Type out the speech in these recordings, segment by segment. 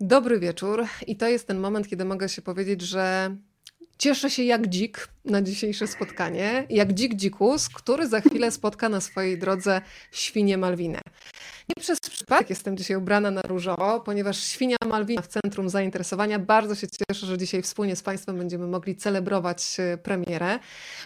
Dobry wieczór i to jest ten moment, kiedy mogę się powiedzieć, że cieszę się jak dzik na dzisiejsze spotkanie, jak dzik dzikus, który za chwilę spotka na swojej drodze świnię Malwinę. Nie przez przypadek jestem dzisiaj ubrana na różowo, ponieważ świnia Malwina w centrum zainteresowania. Bardzo się cieszę, że dzisiaj wspólnie z Państwem będziemy mogli celebrować e, premierę.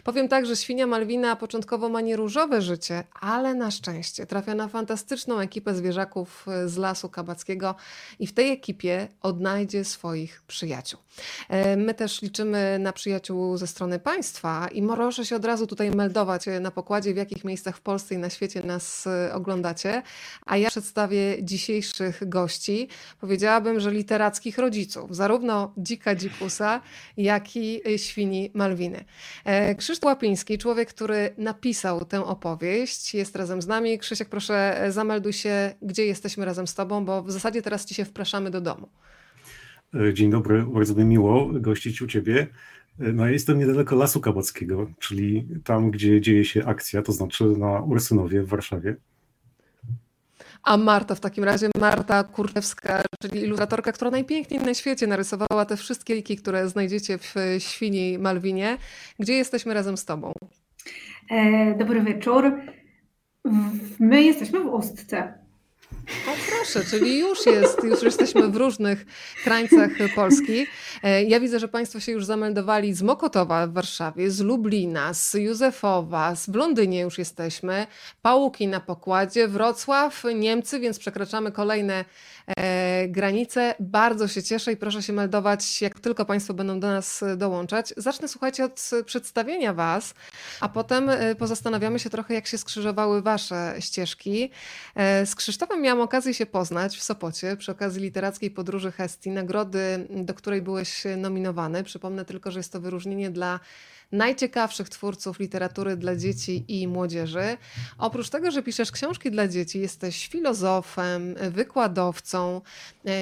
Powiem tak, że świnia Malwina początkowo ma nie różowe życie, ale na szczęście trafia na fantastyczną ekipę zwierzaków e, z Lasu Kabackiego i w tej ekipie odnajdzie swoich przyjaciół. E, my też liczymy na przyjaciół ze strony państwa i proszę się od razu tutaj meldować na pokładzie, w jakich miejscach w Polsce i na świecie nas oglądacie. A ja przedstawię dzisiejszych gości. Powiedziałabym, że literackich rodziców, zarówno dzika dzikusa, jak i świni Malwiny. E, Krzysztof Łapiński, człowiek, który napisał tę opowieść, jest razem z nami. Krzysiek, proszę zamelduj się, gdzie jesteśmy razem z tobą, bo w zasadzie teraz ci się wpraszamy do domu. E, dzień dobry, bardzo mi miło gościć u ciebie. E, no, jestem niedaleko Lasu Kabackiego, czyli tam, gdzie dzieje się akcja, to znaczy na Ursynowie w Warszawie. A Marta w takim razie, Marta Kurczewska, czyli ilustratorka, która najpiękniej na świecie narysowała te wszystkie liki, które znajdziecie w Świni Malwinie. Gdzie jesteśmy razem z Tobą? E, dobry wieczór. My jesteśmy w Ustce. O proszę, czyli już jest, już jesteśmy w różnych krańcach Polski. E, ja widzę, że Państwo się już zameldowali z Mokotowa w Warszawie, z Lublina, z Józefowa, z Londynie już jesteśmy, Pałuki na pokładzie, Wrocław, Niemcy, więc przekraczamy kolejne granice. Bardzo się cieszę i proszę się meldować, jak tylko Państwo będą do nas dołączać. Zacznę, słuchajcie, od przedstawienia Was, a potem e, pozastanawiamy się trochę, jak się skrzyżowały Wasze ścieżki. Z Krzysztofem miałam okazję się poznać w Sopocie przy okazji literackiej podróży Hestii, nagrody, do której byłeś nominowany. Przypomnę tylko, że jest to wyróżnienie dla najciekawszych twórców literatury dla dzieci i młodzieży. Oprócz tego, że piszesz książki dla dzieci, jesteś filozofem, wykładowcą,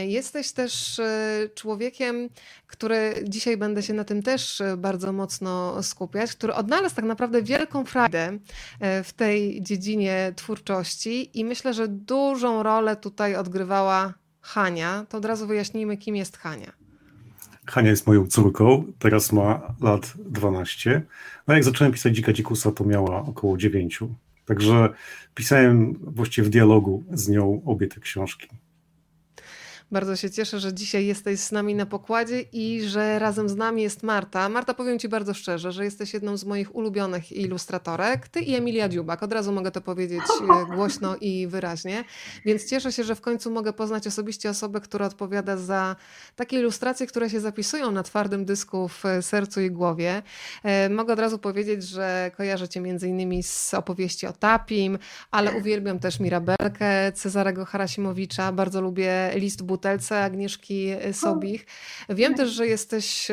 jesteś też e, człowiekiem, który dzisiaj będę się na tym też bardzo mocno skupiać, który odnalazł tak naprawdę wielką frajdę e, w tej dziedzinie twórczości i myślę, że dużą rolę tutaj odgrywała Hania. To od razu wyjaśnijmy, kim jest Hania. Hania jest moją córką, teraz ma lat 12. No jak zacząłem pisać Dzika Dzikusa, to miała około 9. Także pisałem właściwie w dialogu z nią obie te książki. Bardzo się cieszę, że dzisiaj jesteś z nami na pokładzie i że razem z nami jest Marta. Marta, powiem Ci bardzo szczerze, że jesteś jedną z moich ulubionych ilustratorek. Ty i Emilia Dziubak. Od razu mogę to powiedzieć e, głośno i wyraźnie. Więc cieszę się, że w końcu mogę poznać osobiście osobę, która odpowiada za takie ilustracje, które się zapisują na twardym dysku w sercu i głowie. E, mogę od razu powiedzieć, że kojarzę Cię między innymi z opowieści o Tapim, ale uwielbiam też Mirabelkę Cezarego Harasimowicza. Bardzo lubię list Bud butelce Agnieszki Sobich. Wiem też, że jesteś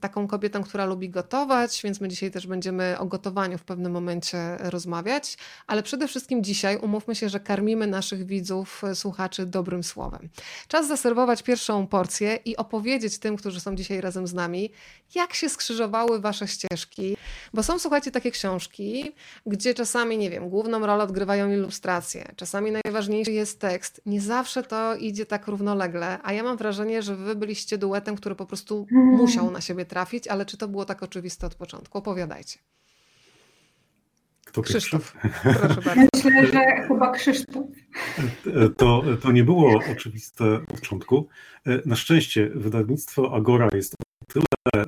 taką kobietą, która lubi gotować, więc my dzisiaj też będziemy o gotowaniu w pewnym momencie rozmawiać, ale przede wszystkim dzisiaj umówmy się, że karmimy naszych widzów, e, słuchaczy dobrym słowem. Czas zaserwować pierwszą porcję i opowiedzieć tym, którzy są dzisiaj razem z nami, jak się skrzyżowały wasze ścieżki, bo są, słuchajcie, takie książki, gdzie czasami, nie wiem, główną rolę odgrywają ilustracje, czasami najważniejszy jest tekst. Nie zawsze to idzie tak równo równolegle, a ja mam wrażenie, że wy byliście duetem, który po prostu musiał na siebie trafić, ale czy to było tak oczywiste od początku? Opowiadajcie. Kto Krzysztof. Proszę bardzo. Myślę, że chyba Krzysztof. To, to nie było oczywiste od początku. Na szczęście wydawnictwo Agora jest tyle e,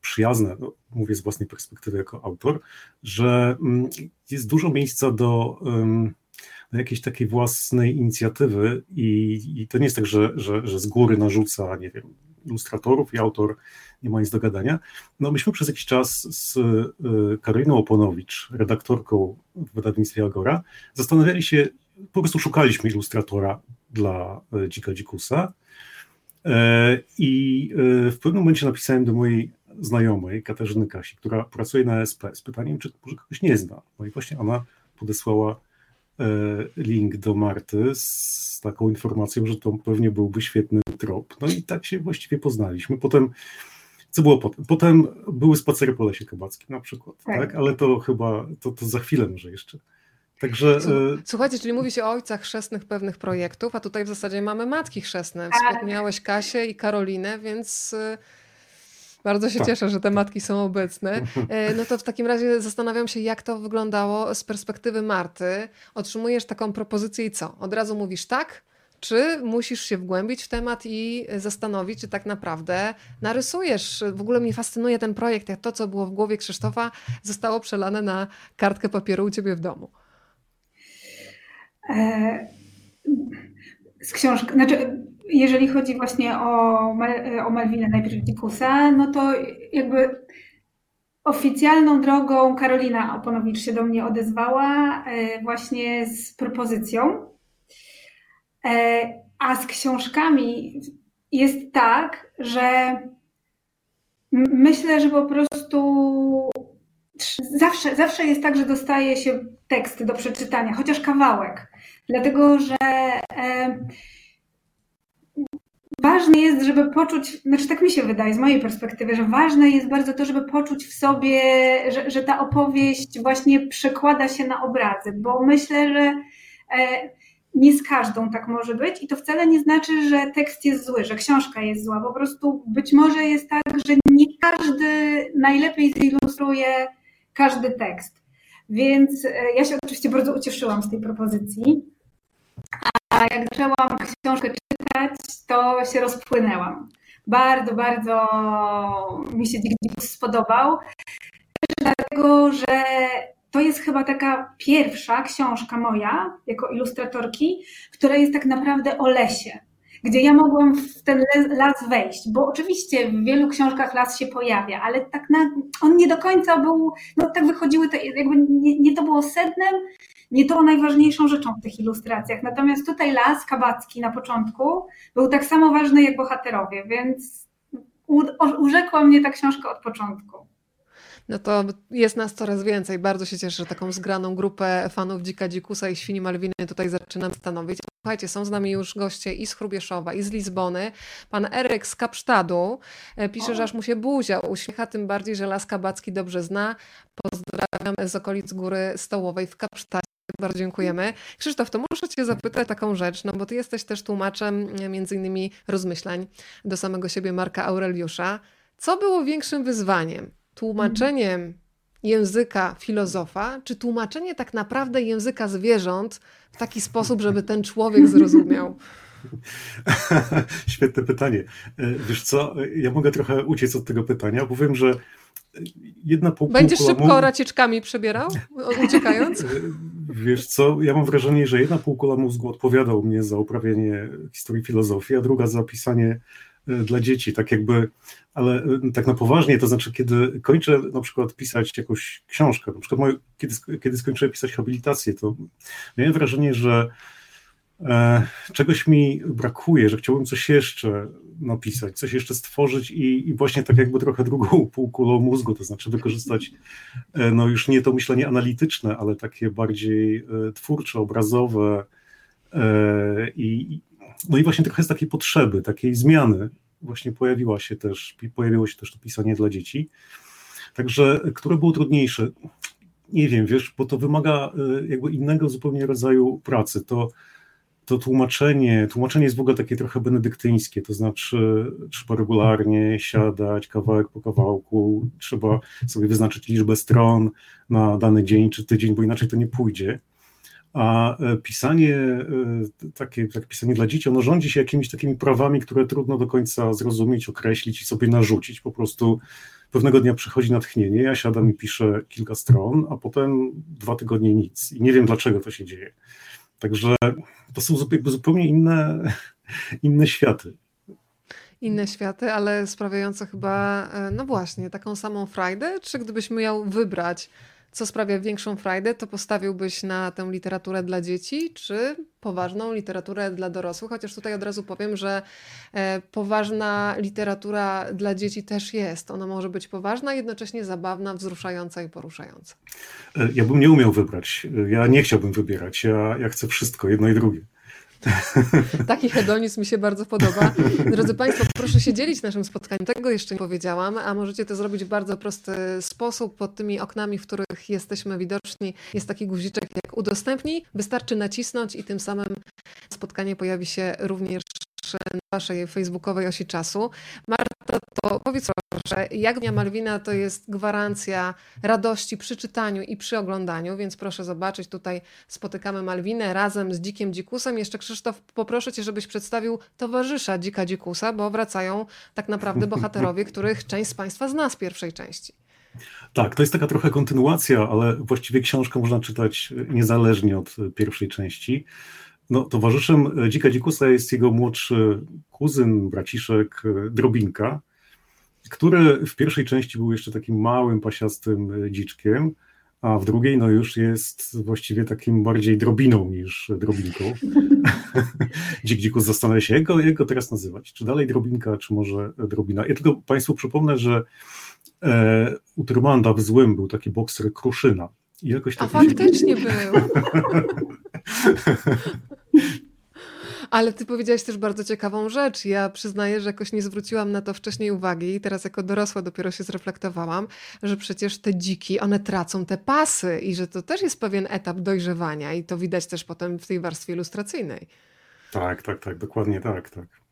przyjazne, no, mówię z własnej perspektywy jako autor, że mm, jest dużo miejsca do jakiejś takiej własnej inicjatywy i, i to nie jest tak, że, że, że z góry narzuca, nie wiem, ilustratorów i autor nie ma nic do gadania. No myśmy przez jakiś czas z y, Karoliną Oponowicz, redaktorką w wydawnictwie Agora, zastanawiali się, po prostu szukaliśmy ilustratora dla y, Dzika Dzikusa e, i y, w pewnym momencie napisałem do mojej znajomej, Katarzyny Kasi, która pracuje na SP, z pytaniem, czy może kogoś nie zna. No i właśnie ona podesłała link do Marty z taką informacją, że to pewnie byłby świetny trop. No i tak się właściwie poznaliśmy. Potem, co było potem? Potem były spacery po Lesie Kabackim na przykład, tak? tak? Ale to chyba, to, to za chwilę może jeszcze. Także, Słuchajcie, czyli mówi się o ojcach chrzestnych pewnych projektów, a tutaj w zasadzie mamy matki chrzestne. Tak. Wspomniałeś Kasię i Karolinę, więc bardzo się tak. cieszę, że te matki są obecne. E, no to w takim razie zastanawiam się, jak to wyglądało z perspektywy Marty. Otrzymujesz taką propozycję i co? Od razu mówisz tak? Czy musisz się wgłębić w temat i zastanowić, czy tak naprawdę narysujesz? W ogóle mnie fascynuje ten projekt, jak to, co było w głowie Krzysztofa, zostało przelane na kartkę papieru u ciebie w domu. E, z książki, znaczy jeżeli chodzi właśnie o, o Malwinę najpierw Dikusa, no to jakby oficjalną drogą Karolina Oponowicz się do mnie odezwała e, właśnie z propozycją. E, a z książkami jest tak, że myślę, że po prostu zawsze, zawsze jest tak, że dostaje się tekst do przeczytania, chociaż kawałek. Dlatego, że e, ważne jest, żeby poczuć, znaczy tak mi się wydaje z mojej perspektywy, że ważne jest bardzo to, żeby poczuć w sobie, że, że ta opowieść właśnie przekłada się na obrazy, bo myślę, że e, nie z każdą tak może być i to wcale nie znaczy, że tekst jest zły, że książka jest zła. Po prostu być może jest tak, że nie każdy najlepiej zilustruje każdy tekst. Więc e, ja się oczywiście bardzo ucieszyłam z tej propozycji. A jak zaczęłam książkę czytać, to się rozpłynęłam. Bardzo, bardzo mi się Dick spodobał. Też dlatego, że to jest chyba taka pierwsza książka moja, jako ilustratorki, która jest tak naprawdę o lesie, gdzie ja mogłam w ten las wejść, bo oczywiście w wielu książkach las się pojawia, ale tak na, on nie do końca był, no tak wychodziły, te, jakby nie, nie to było sednem, nie to najważniejszą rzeczą w tych ilustracjach. Natomiast tutaj las kabacki na początku był tak samo ważny jak bohaterowie, więc urzekła mnie ta książka od początku. No to jest nas coraz więcej. Bardzo się cieszę, że taką zgraną grupę fanów Dzika Dzikusa i Świni Malwiny tutaj zaczynam stanowić. Słuchajcie, są z nami już goście i z Chrubieszowa, i z Lizbony. Pan Eryk z Kapsztadu e, pisze, o. że aż mu się buzia uśmiecha, tym bardziej, że Las Kabacki dobrze zna. Pozdrawiam z okolic Góry Stołowej w Kapsztadzie. Bardzo dziękujemy. Krzysztof, to muszę Cię zapytać taką rzecz, no bo Ty jesteś też tłumaczem e, między innymi rozmyślań do samego siebie Marka Aureliusza. Co było większym wyzwaniem? Tłumaczeniem języka filozofa, czy tłumaczenie tak naprawdę języka zwierząt w taki sposób, żeby ten człowiek zrozumiał? Świetne pytanie. E, wiesz co, ja mogę trochę uciec od tego pytania, bo wiem, że jedna. Będziesz szybko racieczkami przebierał, uciekając? Wiesz co, ja mam wrażenie, że jedna półkula mózgu odpowiada u mnie za uprawianie historii filozofii, a druga za pisanie e, dla dzieci, tak jakby, ale e, tak na poważnie, to znaczy, kiedy kończę na przykład pisać jakąś książkę, na przykład moje, kiedy, kiedy skończyłem pisać habilitację, to miałem wrażenie, że czegoś mi brakuje, że chciałbym coś jeszcze napisać, coś jeszcze stworzyć i, i właśnie tak jakby trochę drugą półkulą mózgu, to znaczy wykorzystać e, no już nie to myślenie analityczne, ale takie bardziej e, twórcze, obrazowe e, i no i właśnie trochę z takiej potrzeby, takiej zmiany właśnie pojawiła się też, pojawiło się też to pisanie dla dzieci. Także, które było trudniejsze? Nie wiem, wiesz, bo to wymaga jakby innego zupełnie rodzaju pracy. To to tłumaczenie, tłumaczenie jest w ogóle takie trochę benedyktyńskie, to znaczy trzeba regularnie siadać kawałek po kawałku, trzeba sobie wyznaczyć liczbę stron na dany dzień czy tydzień, bo inaczej to nie pójdzie. A e, pisanie, e, takie, takie pisanie dla dzieci, ono rządzi się jakimiś takimi prawami, które trudno do końca zrozumieć, określić i sobie narzucić. Po prostu pewnego dnia przychodzi natchnienie, ja siadam i piszę kilka stron, a potem dwa tygodnie nic. I nie wiem, dlaczego to się dzieje. Także to są zupełnie inne, inne światy. Inne światy, ale sprawiające chyba, e, no właśnie, taką samą frajdę? Czy gdybyś miał wybrać co sprawia większą frajdę, to postawiłbyś na tę literaturę dla dzieci, czy poważną literaturę dla dorosłych? Chociaż tutaj od razu powiem, że e, poważna literatura dla dzieci też jest. Ona może być poważna, jednocześnie zabawna, wzruszająca i poruszająca. E, ja bym nie umiał wybrać. Ja nie chciałbym wybierać. Ja, ja chcę wszystko, jedno i drugie. Taki hedonizm mi się bardzo podoba. Drodzy Państwo, proszę się dzielić naszym spotkaniem. Tego jeszcze nie powiedziałam, a możecie to zrobić w bardzo prosty sposób. Pod tymi oknami, w których jesteśmy widoczni, jest taki guziczek jak udostępnij. Wystarczy nacisnąć i tym samym spotkanie pojawi się również na waszej facebookowej osi czasu. Marta, to powiedz proszę, jak Dnia Malwina to jest gwarancja radości przy czytaniu i przy oglądaniu, więc proszę zobaczyć, tutaj spotykamy Malwinę razem z Dzikiem Dzikusem. Jeszcze Krzysztof, poproszę cię, żebyś przedstawił towarzysza Dzika Dzikusa, bo wracają tak naprawdę bohaterowie, których część z Państwa zna z pierwszej części. Tak, to jest taka trochę kontynuacja, ale właściwie książkę można czytać niezależnie od pierwszej części. No, towarzyszem e, Dzika Dzikusa jest jego młodszy kuzyn, braciszek e, Drobinka, który w pierwszej części był jeszcze takim małym, pasiastym e, dziczkiem, a w drugiej no już jest właściwie takim bardziej drobiną niż drobinką. Dzik Dzikus zastanawia się, jak go, jak go teraz nazywać. Czy dalej drobinka, czy może drobina. Ja tylko Państwu przypomnę, że e, u Trumanda w Złym był taki bokser Kruszyna. I jakoś tak A faktycznie był. Ale ty powiedziałaś też bardzo ciekawą rzecz. Ja przyznaję, że jakoś nie zwróciłam na to wcześniej uwagi i teraz jako dorosła dopiero się zreflektowałam, że przecież te dziki, one tracą te pasy i że to też jest pewien etap dojrzewania i to widać też potem w tej warstwie ilustracyjnej. Tak, tak, tak, dokładnie tak, tak.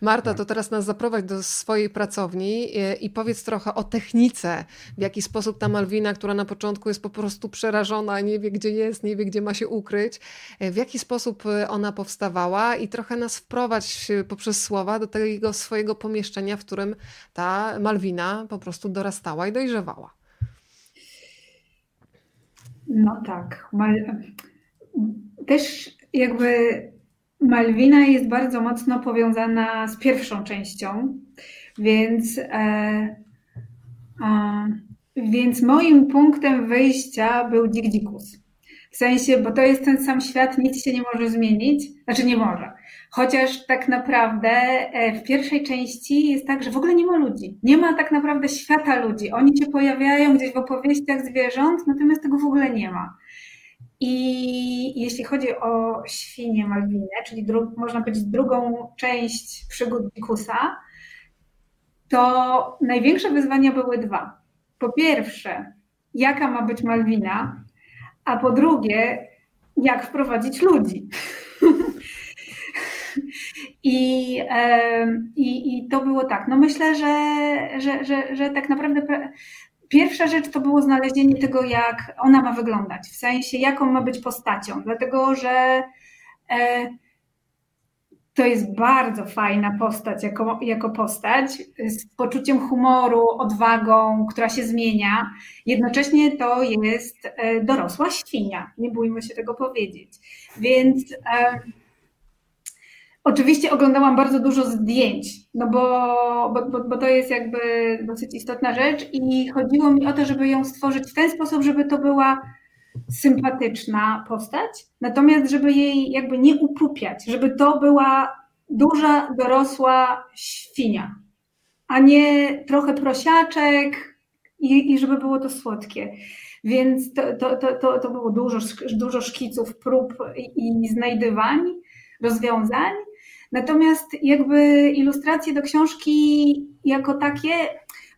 Marta, to teraz nas zaprowadź do swojej pracowni i powiedz trochę o technice, w jaki sposób ta Malwina, która na początku jest po prostu przerażona, nie wie gdzie jest, nie wie gdzie ma się ukryć, w jaki sposób ona powstawała i trochę nas wprowadź poprzez słowa do tego swojego pomieszczenia, w którym ta Malwina po prostu dorastała i dojrzewała. No tak. Też jakby Malwina jest bardzo mocno powiązana z pierwszą częścią, więc, e, więc moim punktem wyjścia był Dzik Dzikus. W sensie, bo to jest ten sam świat, nic się nie może zmienić, znaczy nie może. Chociaż tak naprawdę e, w pierwszej części jest tak, że w ogóle nie ma ludzi. Nie ma tak naprawdę świata ludzi. Oni się pojawiają gdzieś w opowieściach zwierząt, natomiast tego w ogóle nie ma. I jeśli chodzi o świnię Malwinę, czyli dru- można powiedzieć drugą część przygód Dikusa, to największe wyzwania były dwa. Po pierwsze, jaka ma być Malwina, a po drugie, jak wprowadzić ludzi. I, i, I to było tak. No myślę, że, że, że, że tak naprawdę Pierwsza rzecz to było znalezienie tego, jak ona ma wyglądać, w sensie jaką ma być postacią, dlatego że e, to jest bardzo fajna postać jako, jako postać, z poczuciem humoru, odwagą, która się zmienia. Jednocześnie to jest e, dorosła świnia, nie bójmy się tego powiedzieć. Więc Oczywiście oglądałam bardzo dużo zdjęć, no bo, bo, bo, to jest jakby dosyć istotna rzecz i chodziło mi o to, żeby ją stworzyć w ten sposób, żeby to była sympatyczna postać, natomiast żeby jej jakby nie upupiać, żeby to była duża, dorosła świnia, a nie trochę prosiaczek i, i żeby było to słodkie. Więc to, to, to, to było dużo, dużo szkiców, prób i, i znajdywań, rozwiązań. Natomiast jakby ilustracje do książki jako takie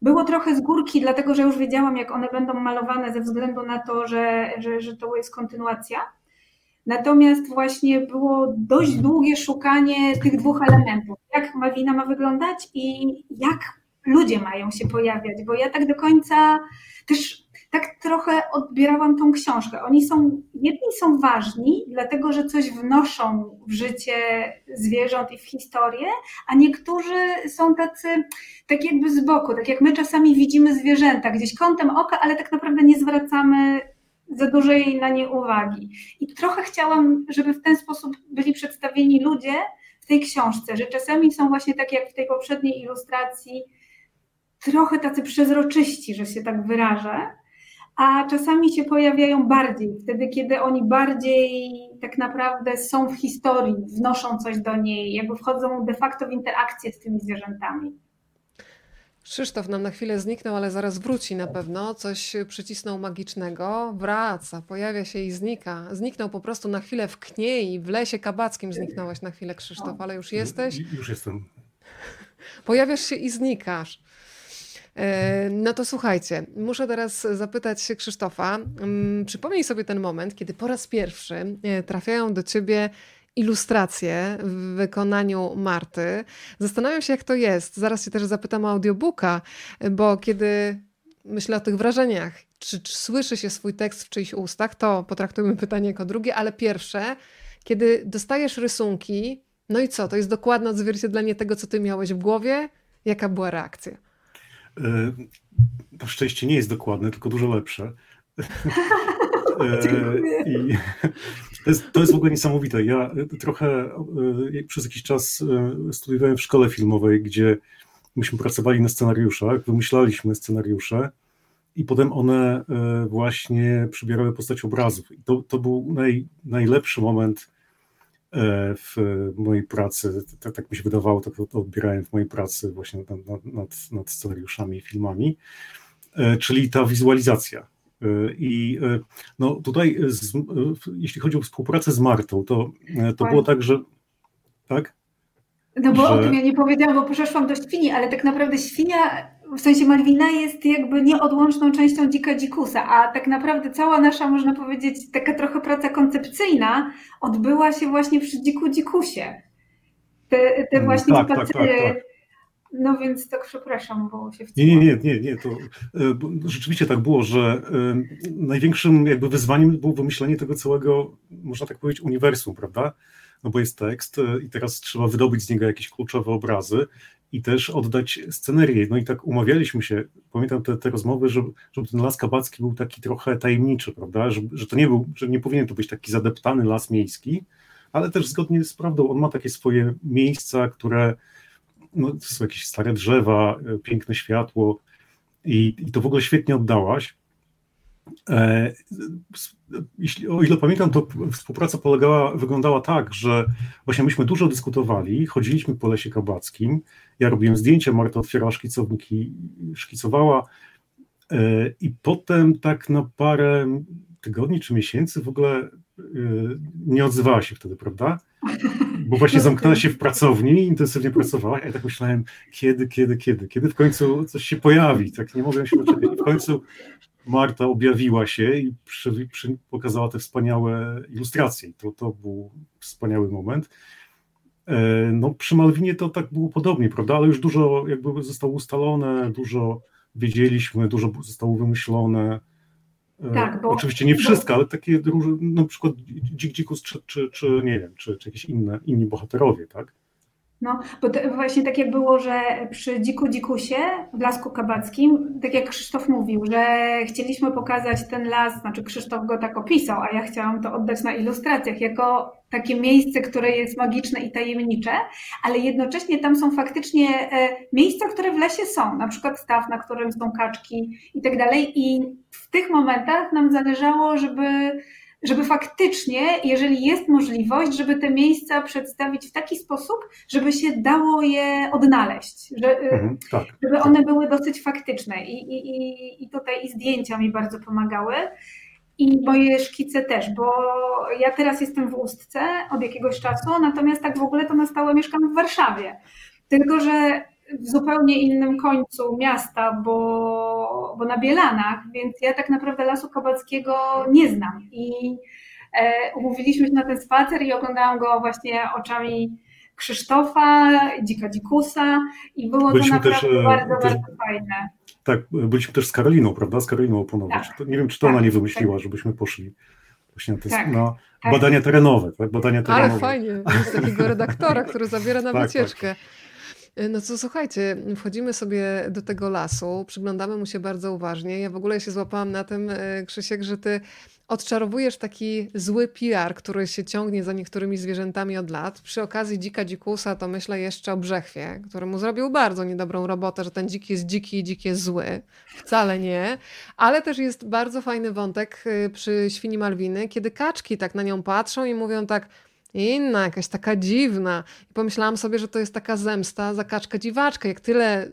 było trochę z górki, dlatego że już wiedziałam, jak one będą malowane ze względu na to, że, że, że to jest kontynuacja. Natomiast właśnie było dość długie szukanie tych dwóch elementów. Jak Malwina ma wyglądać i jak ludzie mają się pojawiać, bo ja tak do końca też tak trochę odbierałam tą książkę. Oni są, jedni są ważni, dlatego że coś wnoszą w życie zwierząt i w historię, a niektórzy są tacy, tak jakby z boku, tak jak my czasami widzimy zwierzęta gdzieś kątem oka, ale tak naprawdę nie zwracamy za dużej na nie uwagi. I trochę chciałam, żeby w ten sposób byli przedstawieni ludzie w tej książce, że czasami są właśnie tak jak w tej poprzedniej ilustracji, trochę tacy przezroczyści, że się tak wyrażę, a czasami się pojawiają bardziej, wtedy kiedy oni bardziej tak naprawdę są w historii, wnoszą coś do niej, jakby wchodzą de facto w interakcję z tymi zwierzętami. Krzysztof nam na chwilę zniknął, ale zaraz wróci na pewno. Coś przycisnął magicznego. Wraca, pojawia się i znika. Zniknął po prostu na chwilę w kniei, w lesie kabackim zniknąłeś na chwilę, Krzysztof, ale już jesteś. Już jestem. Pojawiasz się i znikasz. E, no to słuchajcie, muszę teraz zapytać się Krzysztofa. Mm, przypomnij sobie ten moment, kiedy po raz pierwszy e, trafiają do ciebie ilustracje w wykonaniu Marty. Zastanawiam się, jak to jest. Zaraz się też zapytam o audiobooka, bo kiedy myślę o tych wrażeniach, czy, czy słyszy się swój tekst w czyichś ustach, to potraktujmy pytanie jako drugie, ale pierwsze, kiedy dostajesz rysunki, no i co? To jest dokładne odzwierciedlenie tego, co ty miałeś w głowie? Jaka była reakcja? Na szczęście nie jest dokładne, tylko dużo lepsze. E, I to, jest, to jest w ogóle niesamowite. Ja trochę e, przez jakiś czas studiowałem w szkole filmowej, gdzie myśmy pracowali na scenariuszach, wymyślaliśmy scenariusze i potem one właśnie przybierały postać obrazów. I to, to był naj, najlepszy moment w mojej pracy, tak, tak mi się wydawało, tak to odbierałem w mojej pracy właśnie nad, nad, nad scenariuszami i filmami, e, czyli ta wizualizacja. E, I no tutaj, z, jeśli chodzi o współpracę z Martą, to, to było tak, że tak? No bo że... o tym ja nie powiedziałam, bo przeszłam do świni, ale tak naprawdę świnia w sensie Malwina jest jakby nieodłączną częścią Dzika Dzikusa, a tak naprawdę cała nasza, można powiedzieć, taka trochę praca koncepcyjna odbyła się właśnie przy Dziku Dzikusie. Te, te mm, właśnie tak, spacery. Tak, tak, tak. No więc tak przepraszam, bo się Nie, nie, nie, nie, nie. To e, rzeczywiście tak było, że e, największym jakby wyzwaniem było wymyślenie tego całego, można tak powiedzieć, uniwersum, prawda? No bo jest tekst e, i teraz trzeba wydobyć z niego jakieś kluczowe obrazy i też oddać scenerię. No i tak umawialiśmy się, pamiętam te, te rozmowy, żeby, żeby ten las kabacki był taki trochę tajemniczy, prawda, że, że to nie był, że nie powinien to być taki zadeptany las miejski, ale też zgodnie z prawdą, on ma takie swoje miejsca, które no, to są jakieś stare drzewa, e, piękne światło i, i to w ogóle świetnie oddałaś. E, jeśli, o ile pamiętam, to współpraca polegała, wyglądała tak, że właśnie myśmy dużo dyskutowali, chodziliśmy po lesie kabackim, ja robiłem zdjęcia, Marta otwierała szkicowniki, szkicowała. E, i potem tak na parę tygodni czy miesięcy w ogóle e, nie odzywała się wtedy, prawda? Bo właśnie zamknęła się w pracowni, intensywnie pracowała, ja tak myślałem, kiedy, kiedy, kiedy, kiedy w końcu coś się pojawi, tak nie mogłem się doczekać. W końcu Marta objawiła się i przy, przy, pokazała te wspaniałe ilustracje. To, to był wspaniały moment. E, no, przy Malwinie to tak było podobnie, prawda? Ale już dużo jakby zostało ustalone, dużo wiedzieliśmy, dużo zostało wymyślone. E, tak, bo, Oczywiście nie wszystko, ale takie na przykład Dzik Dzikus, czy, czy, czy nie wiem, czy, czy jakieś inne, inni bohaterowie, tak? No, bo to właśnie tak jak było, że przy Dziku Dzikusie w Lasku Kabackim, tak jak Krzysztof mówił, że chcieliśmy pokazać ten las, znaczy Krzysztof go tak opisał, a ja chciałam to oddać na ilustracjach, jako takie miejsce, które jest magiczne i tajemnicze, ale jednocześnie tam są faktycznie e, miejsca, które w lesie są, na przykład staw, na którym są kaczki i tak dalej. I w tych momentach nam zależało, żeby żeby faktycznie, jeżeli jest możliwość, żeby te miejsca przedstawić w taki sposób, żeby się dało je odnaleźć, że, y, mhm, tak, żeby tak. one były dosyć faktyczne. I, i, I tutaj i zdjęcia mi bardzo pomagały. I moje szkice też, bo ja teraz jestem w Ustce od jakiegoś czasu, natomiast tak w ogóle to na stałe mieszkam w Warszawie. Tylko, że w zupełnie innym końcu miasta, bo, bo na Bielanach, więc ja tak naprawdę Lasu Kabackiego nie znam. I e, umówiliśmy się na ten spacer i oglądałam go właśnie oczami Krzysztofa, Dzika Dzikusa i było byliśmy to naprawdę też, bardzo, też, bardzo fajne. Tak, byliśmy też z Karoliną, prawda? Z Karoliną Oponowicz. Tak, nie wiem, czy to tak, ona nie wymyśliła, tak. żebyśmy poszli właśnie na, te, tak, na tak. badania terenowe, tak? Badania terenowe. Ale fajnie, jest takiego redaktora, który zabiera na tak, wycieczkę. E, no co słuchajcie, wchodzimy sobie do tego lasu, przyglądamy mu się bardzo uważnie. Ja w ogóle się złapałam na tym, e, Krzysiek, że ty odczarowujesz taki zły PR, który się ciągnie za niektórymi zwierzętami od lat. Przy okazji dzika dzikusa to myślę jeszcze o brzechwie, któremu zrobił bardzo niedobrą robotę, że ten dzik jest dziki i dzik jest zły. Wcale nie. Ale też jest bardzo fajny wątek e, przy świni Malwiny, kiedy kaczki tak na nią patrzą i mówią tak Inna, jakaś taka dziwna. I pomyślałam sobie, że to jest taka zemsta za kaczkę dziwaczkę. Jak tyle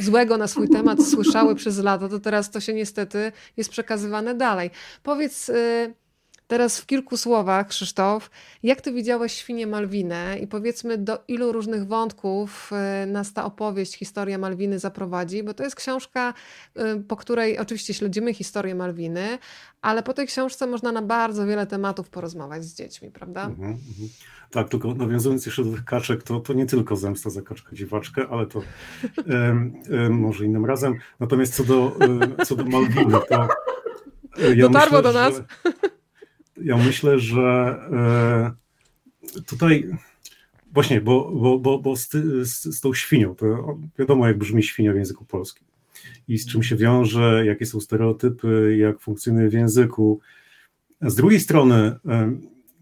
złego na swój temat słyszały przez lata, to teraz to się niestety jest przekazywane dalej. Powiedz. Yy Teraz w kilku słowach, Krzysztof, jak ty widziałeś świnię Malwinę i powiedzmy do ilu różnych wątków y, nas ta opowieść, historia Malwiny zaprowadzi, bo to jest książka, y, po której oczywiście śledzimy historię Malwiny, ale po tej książce można na bardzo wiele tematów porozmawiać z dziećmi, prawda? Mhm, mhm. Tak, tylko nawiązując jeszcze do tych kaczek, to, to nie tylko zemsta za kaczkę dziwaczkę, ale to może innym razem. Natomiast co do, co do Malwiny, to ja Dotarło myślę, do nas. Że, ja myślę, że e, tutaj właśnie, bo, bo, bo, bo z, z, z tą świnią, to wiadomo jak brzmi świnia w języku polskim i z czym się wiąże, jakie są stereotypy, jak funkcjonuje w języku. Z drugiej strony, e,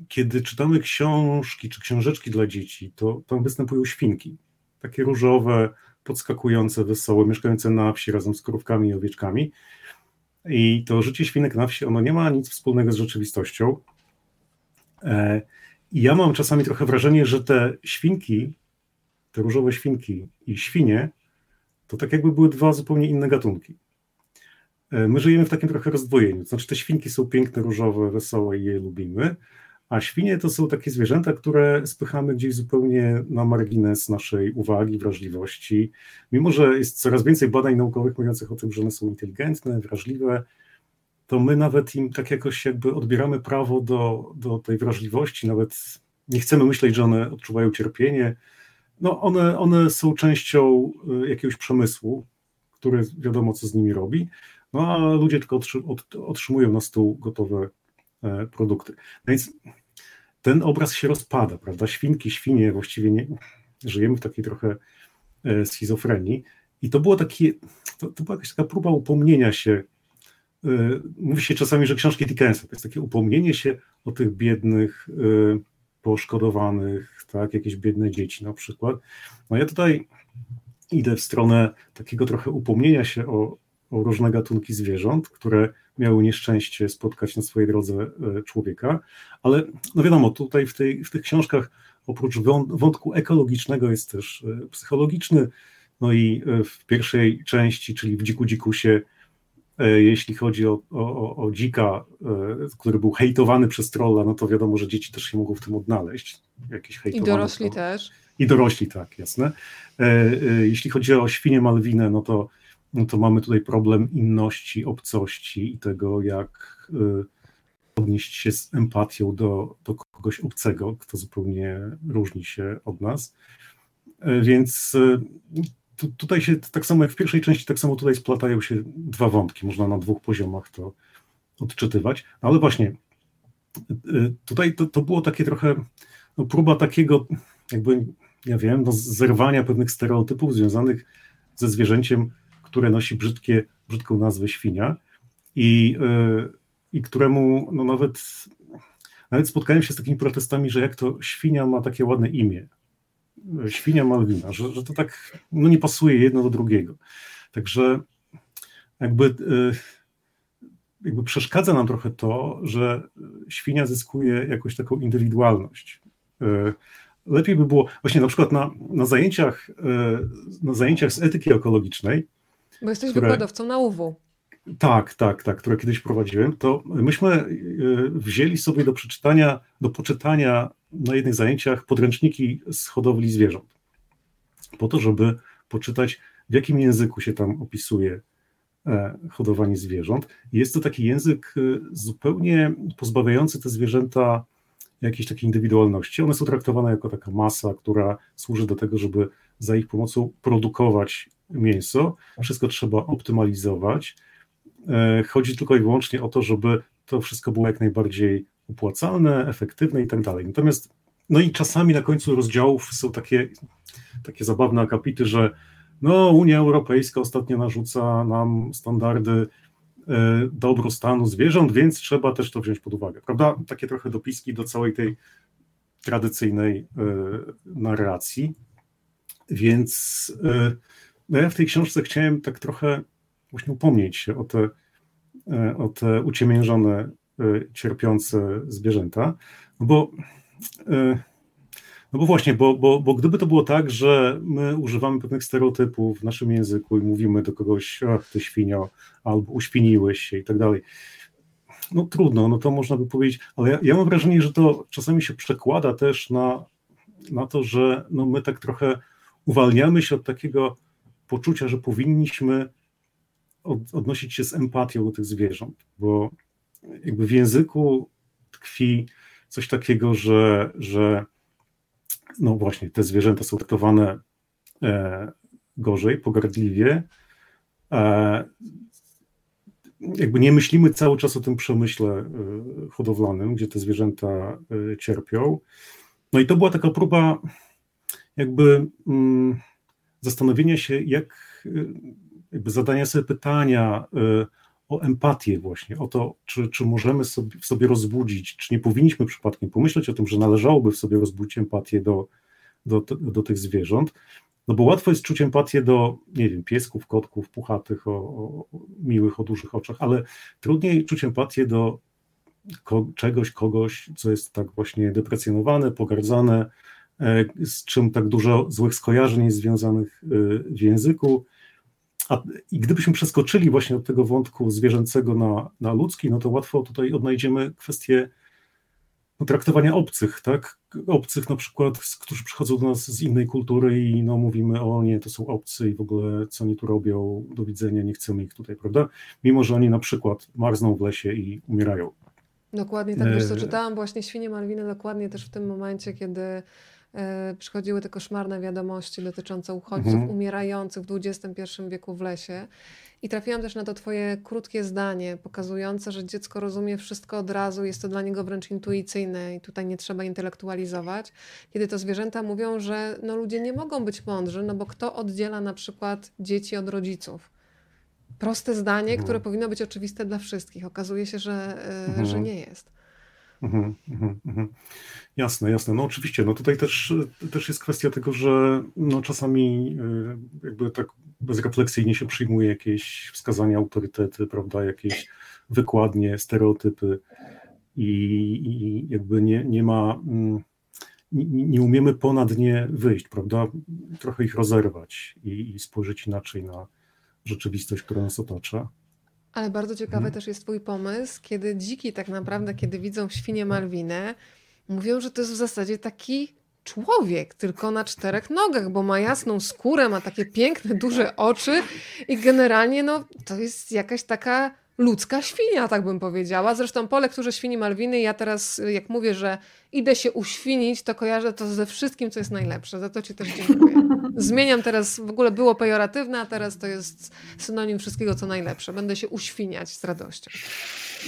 kiedy czytamy książki czy książeczki dla dzieci, to tam występują świnki, takie różowe, podskakujące, wesołe, mieszkające na wsi razem z krówkami i owieczkami. I to życie świnek na wsi, ono nie ma nic wspólnego z rzeczywistością. E, I ja mam czasami trochę wrażenie, że te świnki, te różowe świnki i świnie, to tak jakby były dwa zupełnie inne gatunki. E, my żyjemy w takim trochę rozdwojeniu. Znaczy, te świnki są piękne, różowe, wesołe i je lubimy, a świnie to są takie zwierzęta, które spychamy gdzieś zupełnie na margines naszej uwagi, wrażliwości. Mimo, że jest coraz więcej badań naukowych mówiących o tym, że one są inteligentne, wrażliwe, to my nawet im tak jakoś jakby odbieramy prawo do, do tej wrażliwości, nawet nie chcemy myśleć, że one odczuwają cierpienie. No one, one są częścią y, jakiegoś przemysłu, który wiadomo, co z nimi robi, no a ludzie tylko otrzymują na stół gotowe produkty. No więc ten obraz się rozpada, prawda? Świnki, świnie, właściwie nie, żyjemy w takiej trochę e, schizofrenii. I to było takie, to, to była jakaś taka próba upomnienia się. E, mówi się czasami, że książki Dickensa to jest takie upomnienie się o tych biednych, e, poszkodowanych, tak, jakieś biedne dzieci na przykład. No ja tutaj idę w stronę takiego trochę upomnienia się o, o różne gatunki zwierząt, które miały nieszczęście spotkać na swojej drodze e, człowieka, ale no wiadomo, tutaj w, tej, w tych książkach oprócz wątku ekologicznego jest też e, psychologiczny, no i e, w pierwszej części, czyli w Dziku Dzikusie, jeśli chodzi o, o, o dzika, który był hejtowany przez trolla, no to wiadomo, że dzieci też się mogą w tym odnaleźć. Jakieś I dorośli też. I dorośli, tak, jasne. Jeśli chodzi o świnię Malwinę, no to no to mamy tutaj problem inności, obcości i tego, jak y, odnieść się z empatią do, do kogoś obcego, kto zupełnie różni się od nas. E, więc y, tu, tutaj się, tak samo jak w pierwszej części, tak samo tutaj splatają się dwa wątki. Można na dwóch poziomach to odczytywać. No ale właśnie, y, tutaj to, to było takie trochę no, próba takiego, jakby, ja wiem, no, zerwania pewnych stereotypów związanych ze zwierzęciem które nosi brzydkie, brzydką nazwę świnia i, e, i któremu no nawet, nawet spotkałem się z takimi protestami, że jak to świnia ma takie ładne imię, świnia Malwina, że, że to tak no nie pasuje jedno do drugiego. Także jakby, e, jakby przeszkadza nam trochę to, że świnia zyskuje jakąś taką indywidualność. E, lepiej by było, właśnie na przykład na, na, zajęciach, na zajęciach z etyki ekologicznej, bo jesteś które, wykładowcą na UW. Tak, tak, tak, które kiedyś prowadziłem, to myśmy e, wzięli sobie do przeczytania, do poczytania na jednych zajęciach podręczniki z hodowli zwierząt. Po to, żeby poczytać, w jakim języku się tam opisuje e, hodowanie zwierząt. Jest to taki język e, zupełnie pozbawiający te zwierzęta jakiejś takiej indywidualności. One są traktowane jako taka masa, która służy do tego, żeby za ich pomocą produkować mięso. Wszystko trzeba optymalizować. E, chodzi tylko i wyłącznie o to, żeby to wszystko było jak najbardziej opłacalne, efektywne i tak dalej. Natomiast, no i czasami na końcu rozdziałów są takie, takie zabawne akapity, że no, Unia Europejska ostatnio narzuca nam standardy e, dobrostanu zwierząt, więc trzeba też to wziąć pod uwagę, prawda? Takie trochę dopiski do całej tej tradycyjnej e, narracji. Więc no ja w tej książce chciałem tak trochę właśnie upomnieć się o te, e, o te uciemiężone, e, cierpiące zwierzęta, bo no bo właśnie, bo, bo, bo gdyby to było tak, że my używamy pewnych stereotypów w naszym języku i mówimy do kogoś, ach, ty świnio, albo uświniłeś się i tak dalej, no trudno, no to można by powiedzieć, ale ja, ja mam wrażenie, że to czasami się przekłada też na, na to, że no my tak trochę uwalniamy się od takiego poczucia, że powinniśmy od, odnosić się z empatią do tych zwierząt, bo jakby w języku tkwi coś takiego, że, że no właśnie, te zwierzęta są traktowane e, gorzej, pogardliwie. E, jakby nie myślimy cały czas o tym przemyśle e, hodowlanym, gdzie te zwierzęta cierpią. No i to była taka próba jakby mm, zastanowienia się, jak e, jakby zadania sobie pytania o empatię właśnie, o to, czy, czy możemy sobie, w sobie rozbudzić, czy nie powinniśmy przypadkiem pomyśleć o tym, że należałoby w sobie rozbudzić empatię do, do, do tych zwierząt, no bo łatwo jest czuć empatię do, nie wiem, piesków, kotków, puchatych, o, o miłych, o dużych oczach, ale trudniej czuć empatię do ko czegoś, kogoś, co jest tak właśnie deprecjonowane, pogardzane, z czym tak dużo złych skojarzeń jest związanych e, w języku. A, I gdybyśmy przeskoczyli właśnie od tego wątku zwierzęcego na, na ludzki, no to łatwo tutaj odnajdziemy kwestię no, traktowania obcych, tak? Obcych na przykład, którzy przychodzą do nas z innej kultury i no, mówimy, o nie, to są obcy i w ogóle co oni tu robią, do widzenia, nie chcemy ich tutaj, prawda? Mimo, że oni na przykład marzną w lesie i umierają. Dokładnie tak, wiesz co, e, czytałam właśnie Świnie Malwiny dokładnie też w tym momencie, kiedy e, przychodziły te koszmarne wiadomości dotyczące uchodźców mhm. umierających w XXI wieku w lesie i trafiłam też na to Twoje krótkie zdanie, pokazujące, że dziecko rozumie wszystko od razu, jest to dla niego wręcz intuicyjne i tutaj nie trzeba intelektualizować. Kiedy to zwierzęta mówią, że no, ludzie nie mogą być mądrzy, no bo kto oddziela na przykład dzieci od rodziców? Proste zdanie, mhm. które powinno być oczywiste dla wszystkich. Okazuje się, że, e, mhm. że nie jest. Mhm, mhm, mhm. Jasne, jasne. No oczywiście, no tutaj też, też jest kwestia tego, że no czasami e, jakby tak bezrefleksyjnie się przyjmuje jakieś wskazania, autorytety, prawda, jakieś wykładnie, stereotypy i, i jakby nie, nie ma, mm, nie, nie, umiemy ponad nie wyjść, prawda, trochę ich rozerwać i, i spojrzeć inaczej na rzeczywistość, która nas otacza. Ale bardzo ciekawy hmm. też jest Twój pomysł, kiedy dziki tak naprawdę, kiedy widzą świnię Malwinę, mówią, że to jest w zasadzie taki człowiek, tylko na czterech nogach, bo ma jasną skórę, ma takie piękne, duże oczy i generalnie no, to jest jakaś taka ludzka świnia, tak bym powiedziała. Zresztą po lekturze Świni Malwiny ja teraz, jak mówię, że idę się uświnić, to kojarzę to ze wszystkim, co jest najlepsze. Za to Ci też dziękuję. Zmieniam teraz, w ogóle było pejoratywne, a teraz to jest synonim wszystkiego, co najlepsze. Będę się uświniać z radością.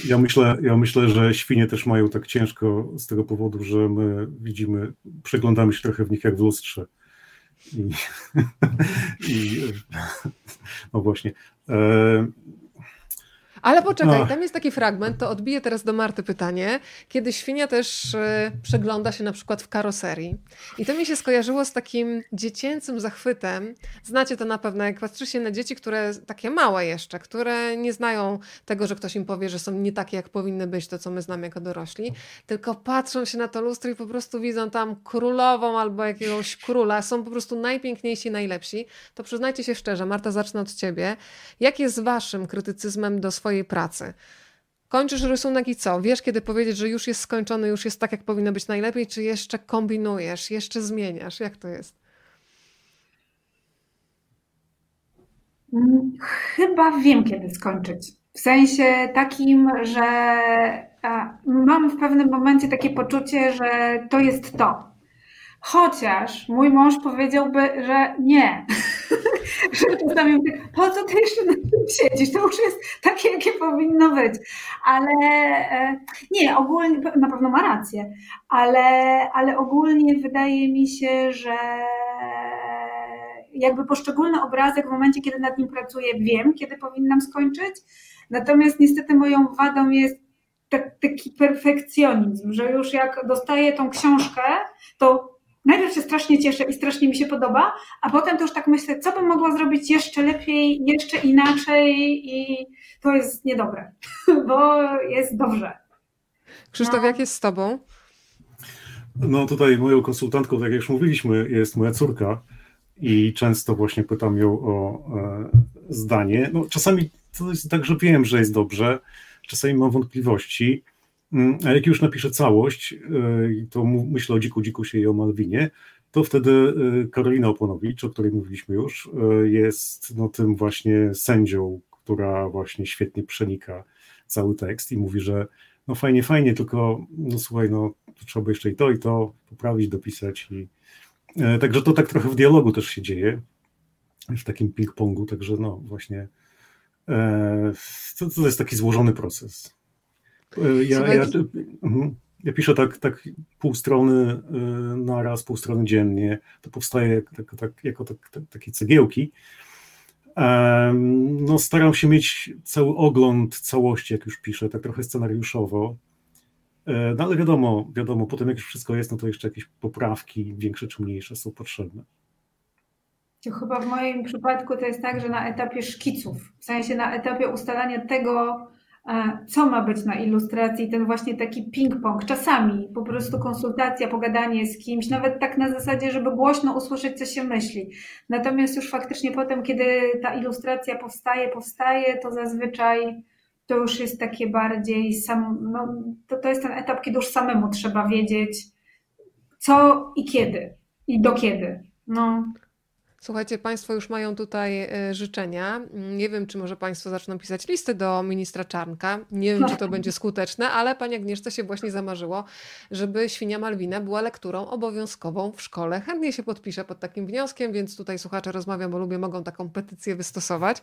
Ja myślę, ja myślę, że świnie też mają tak ciężko z tego powodu, że my widzimy, przeglądamy się trochę w nich jak w lustrze. I, i no właśnie. E, ale poczekaj, Ach. tam jest taki fragment, to odbiję teraz do Marty pytanie, kiedy świnia też e, przegląda się na przykład w karoserii. I to mi się skojarzyło z takim dziecięcym zachwytem. Znacie to na pewno, jak patrzy się na dzieci, które takie małe jeszcze, które nie znają tego, że ktoś im powie, że są nie takie, jak powinny być, to co my znamy jako dorośli, tylko patrzą się na to lustro i po prostu widzą tam królową albo jakiegoś króla, są po prostu najpiękniejsi, najlepsi. To przyznajcie się szczerze, Marta, zacznę od ciebie. Jak jest waszym krytycyzmem do swojej swojej pracy. Kończysz rysunek i co? Wiesz, kiedy powiedzieć, że już jest skończony, już jest tak, jak powinno być najlepiej, czy jeszcze kombinujesz, jeszcze zmieniasz? Jak to jest? Mm, chyba wiem, kiedy skończyć. W sensie takim, że mam w pewnym momencie takie poczucie, że to jest to. Chociaż mój mąż powiedziałby, że nie. że czasami po co ty jeszcze na tym siedzisz? To już jest takie, jakie powinno być. Ale e, nie, ogólnie, na pewno ma rację, ale, ale ogólnie wydaje mi się, że jakby poszczególny obrazek w momencie, kiedy nad nim pracuję, wiem, kiedy powinnam skończyć. Natomiast niestety moją wadą jest taki perfekcjonizm, że już jak dostaję tą książkę, to najpierw się strasznie cieszę i strasznie mi się podoba, a potem to już tak myślę, co bym mogła zrobić jeszcze lepiej, jeszcze inaczej i to jest niedobre, bo jest dobrze. Krzysztof, no. jak jest z tobą? No tutaj moją konsultantką, tak jak już mówiliśmy, jest moja córka i często właśnie pytam ją o e, zdanie. No, czasami to jest tak, że wiem, że jest dobrze, czasami mam wątpliwości, a jak już napiszę całość, e, to myślę o Dziku Dzikusie i o Malwinie, to wtedy e, Karolina Oponowicz, o której mówiliśmy już, jest no, tym właśnie sędzią, która właśnie świetnie przenika cały tekst i mówi, że no fajnie, fajnie, tylko no słuchaj, no trzeba by jeszcze i to, i to poprawić, dopisać. I, e, także to tak trochę w dialogu też się dzieje, w takim ping-pongu, także no właśnie e, to, to jest taki złożony proces. E, ja, ja, mhm, ja piszę tak, tak pół strony e, na raz, pół strony dziennie, to powstaje tak, tak, jako tak, tak, takie cegiełki, no, staram się mieć cały ogląd całości, jak już piszę, tak trochę scenariuszowo. E, no ale wiadomo, wiadomo, potem jak już wszystko jest, no to jeszcze jakieś poprawki, większe czy mniejsze, są potrzebne. Chyba w moim przypadku to jest tak, że na etapie szkiców, w sensie na etapie ustalania tego, co ma być na ilustracji, ten właśnie taki ping-pong, czasami po prostu konsultacja, pogadanie z kimś, nawet tak na zasadzie, żeby głośno usłyszeć, co się myśli. Natomiast już faktycznie potem, kiedy ta ilustracja powstaje, powstaje, to zazwyczaj to już jest takie bardziej sam, no, to, to jest ten etap, kiedy już samemu trzeba wiedzieć, co i kiedy i do kiedy. No. Słuchajcie, Państwo już mają tutaj e, życzenia. Nie wiem, czy może Państwo zaczną pisać listy do ministra Czarnka. Nie wiem, czy to będzie skuteczne, ale Pani Agnieszce się właśnie zamarzyło, żeby Świnia Malwina była lekturą obowiązkową w szkole. Chętnie się podpiszę pod takim wnioskiem, więc tutaj słuchacze rozmawiam, bo lubię, mogą taką petycję wystosować.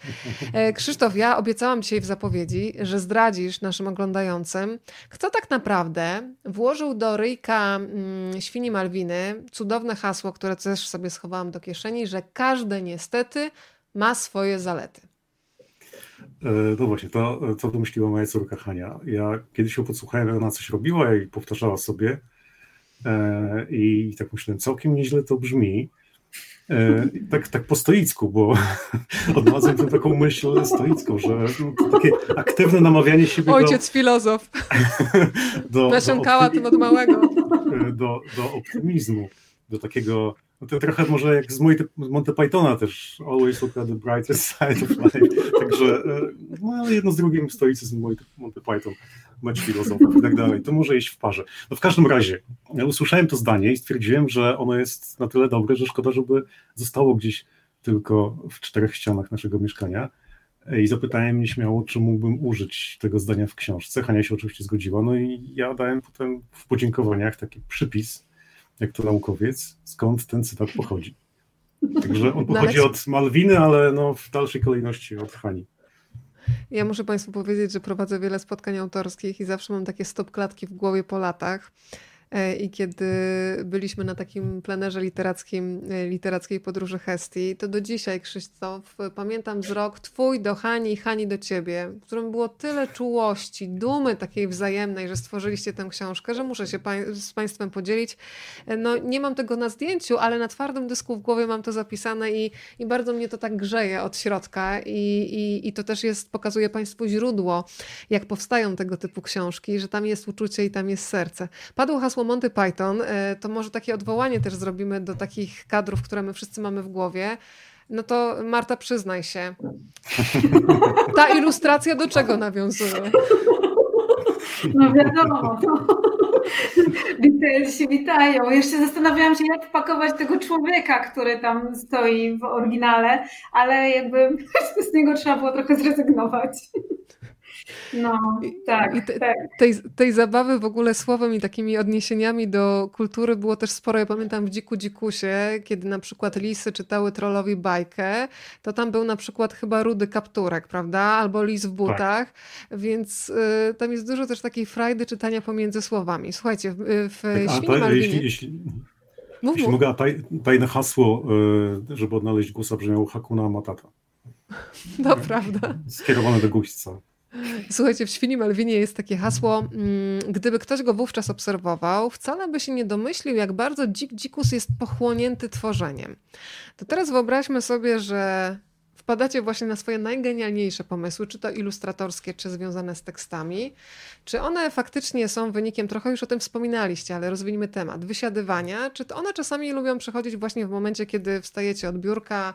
E, Krzysztof, ja obiecałam dzisiaj w zapowiedzi, że zdradzisz naszym oglądającym, kto tak naprawdę włożył do ryjka mm, Świni Malwiny cudowne hasło, które też sobie schowałam do kieszeni, że każde niestety ma swoje zalety. E, no właśnie, to co wymyśliła moja córka Hania. Ja kiedyś ją podsłuchałem, ona coś robiła i powtarzała sobie e, i tak myślałem, całkiem nieźle to brzmi. E, tak, tak po stoicku, bo odnalazłem tę taką myśl stoicką, że no, takie aktywne namawianie siebie Ojciec do, filozof. do, Nasiąkała tym od małego. Do, do optymizmu, do takiego to trochę może jak z Monty Pythona też, always look at the brighter side of life. Także, e, no ale jedno z drugim stoicyzm Monty Python, mecz filozofów i tak dalej. To może iść w parze. No w każdym razie, ja usłyszałem to zdanie i stwierdziłem, że ono jest na tyle dobre, że szkoda, żeby zostało gdzieś tylko w czterech ścianach naszego mieszkania. I zapytałem mnie śmiało, czy mógłbym użyć tego zdania w książce. Hania się oczywiście zgodziła, no i ja dałem potem w podziękowaniach taki przypis, jak to naukowiec, skąd ten cytat pochodzi. Także on pochodzi no, od Malwiny, ale no w dalszej kolejności od Hani. Ja muszę Państwu powiedzieć, że prowadzę wiele spotkań autorskich i zawsze mam takie stop klatki w głowie po latach. E, I kiedy byliśmy na takim plenerze literackim, e, literackiej podróży Hestii, to do dzisiaj, Krzysztof, pamiętam wzrok twój do Hani i Hani do ciebie, w którym było tyle czułości, dumy takiej wzajemnej, że stworzyliście tę książkę, że muszę się z Państwem podzielić. E, no, nie mam tego na zdjęciu, ale na twardym dysku w głowie mam to zapisane i, i bardzo mnie to tak grzeje od środka i, i, i to też jest, pokazuje Państwu źródło, jak powstają tego typu książki, że tam jest uczucie i tam jest serce. Padło hasło Monty Python, e, to może takie odwołanie też zrobimy do takich kadrów, które my wszyscy mamy w głowie. No to Marta, przyznaj się. Ta ilustracja do czego nawiązuje? No wiadomo. się witają. Jeszcze zastanawiałam się, jak wpakować tego człowieka, który tam stoi w oryginale, ale jakby z niego trzeba było trochę zrezygnować. No, tak. I te, tak. Tej, tej zabawy w ogóle słowem i takimi odniesieniami do kultury było też sporo. Ja pamiętam w Dziku Dzikusie, kiedy na przykład lisy czytały trollowi bajkę, to tam był na przykład chyba rudy kapturek, prawda? Albo lis w tak. butach, tak. więc y, tam jest dużo też takiej frajdy czytania pomiędzy słowami. Słuchajcie, w, w tak, Malwinie... Jeśli, jeśli... Mów, Jeśli mogę, taj, tajne hasło, y, żeby odnaleźć głosa brzmiało Hakuna Matata. To prawda. Skierowane do guźca. Słuchajcie, w Świni Malwinie jest takie hasło, mm, gdyby ktoś go wówczas obserwował, wcale by się nie domyślił, jak bardzo dzik dzikus jest pochłonięty tworzeniem. To teraz wyobraźmy sobie, że wpadacie właśnie na swoje najgenialniejsze pomysły, czy to ilustratorskie, czy związane z tekstami, czy one faktycznie są wynikiem, trochę już o tym wspominaliście, ale rozwiniemy temat, wysiadywania, czy to one czasami lubią przychodzić właśnie w momencie, kiedy wstajecie od biurka,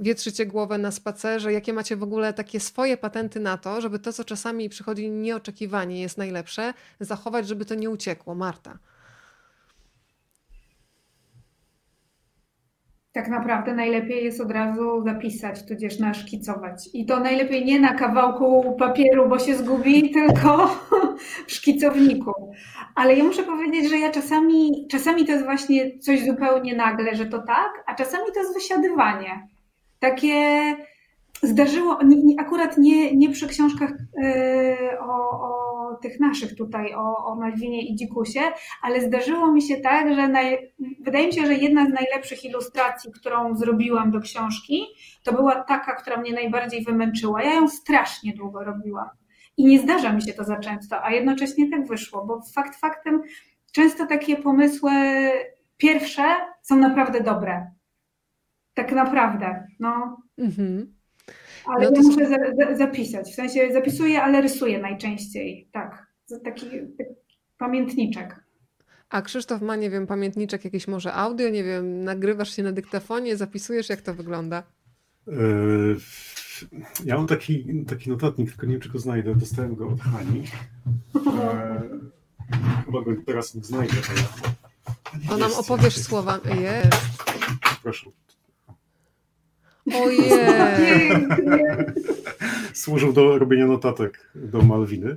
wietrzycie głowę na spacerze, jakie macie w ogóle takie swoje patenty na to, żeby to, co czasami przychodzi nieoczekiwanie, jest najlepsze, zachować, żeby to nie uciekło. Marta. tak naprawdę najlepiej jest od razu zapisać, tudzież naszkicować. I to najlepiej nie na kawałku papieru, bo się zgubi, tylko w szkicowniku. Ale ja muszę powiedzieć, że ja czasami, czasami to jest właśnie coś zupełnie nagle, że to tak, a czasami to jest wysiadywanie. Takie zdarzyło, akurat nie, nie przy książkach yy, o, o tych naszych tutaj, o, o Malwinie i Dzikusie, ale zdarzyło mi się tak, że naj, wydaje mi się, że jedna z najlepszych ilustracji, którą zrobiłam do książki, to była taka, która mnie najbardziej wymęczyła. Ja ją strasznie długo robiłam. I nie zdarza mi się to za często, a jednocześnie tak wyszło, bo fakt faktem często takie pomysły pierwsze są naprawdę dobre. Tak naprawdę. No. Mhm. Ale no ja muszę za, za, zapisać. W sensie zapisuję, ale rysuję najczęściej. Tak. Taki, taki pamiętniczek. A Krzysztof ma, nie wiem, pamiętniczek jakiś może audio, nie wiem, nagrywasz się na dyktafonie, zapisujesz, jak to wygląda? E, ja mam taki, taki notatnik, tylko nie wiem, czy go znajdę. Dostałem go od Hani. E, chyba go teraz nie znajdę. Ale... To nam opowiesz słowa. Jest. Proszę. Ojej! Służył do robienia notatek do Malwiny.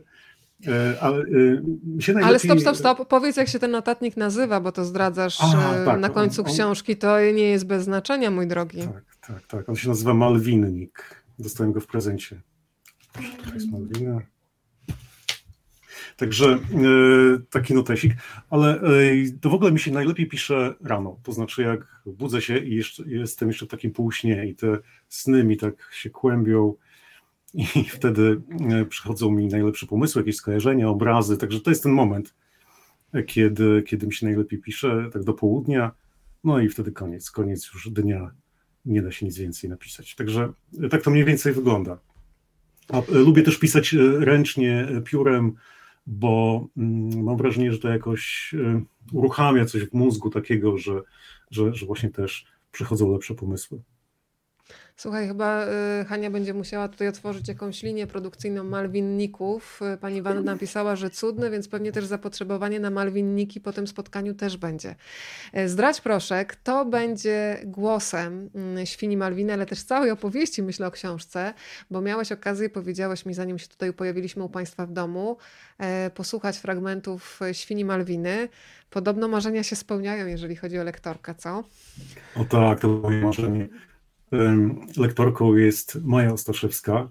E, ale, najlepiej... ale stop, stop, stop. Powiedz, jak się ten notatnik nazywa, bo to zdradzasz Aha, e, tak, na końcu on, książki. To nie jest bez znaczenia, mój drogi. Tak, tak, tak. On się nazywa Malwinnik. Dostałem go w prezencie. To jest Malwina. Także e, taki notesik, ale e, to w ogóle mi się najlepiej pisze rano, to znaczy jak budzę się i jeszcze, jestem jeszcze w takim półśnie i te sny mi tak się kłębią i wtedy e, przychodzą mi najlepsze pomysły, jakieś skojarzenia, obrazy, także to jest ten moment, kiedy, kiedy mi się najlepiej pisze, tak do południa, no i wtedy koniec, koniec już dnia, nie da się nic więcej napisać. Także tak to mniej więcej wygląda. A lubię też pisać ręcznie, piórem, bo mm, mam wrażenie, że to jakoś y, uruchamia coś w mózgu takiego, że, że, że właśnie też przychodzą lepsze pomysły. Słuchaj, chyba y, Hania będzie musiała tutaj otworzyć jakąś linię produkcyjną malwinników. Y, pani Wanda napisała, że cudne, więc pewnie też zapotrzebowanie na malwinniki po tym spotkaniu też będzie. Y, zdradź proszę, kto będzie głosem mm, świni Malwiny, ale też całej opowieści, myślę o książce, bo miałeś okazję, powiedziałeś mi, zanim się tutaj pojawiliśmy u Państwa w domu, posłuchać fragmentów świni Malwiny. Podobno marzenia się spełniają, jeżeli chodzi o lektorkę, co? O tak, to moje marzenie. Lektorką jest Maja Ostaszewska.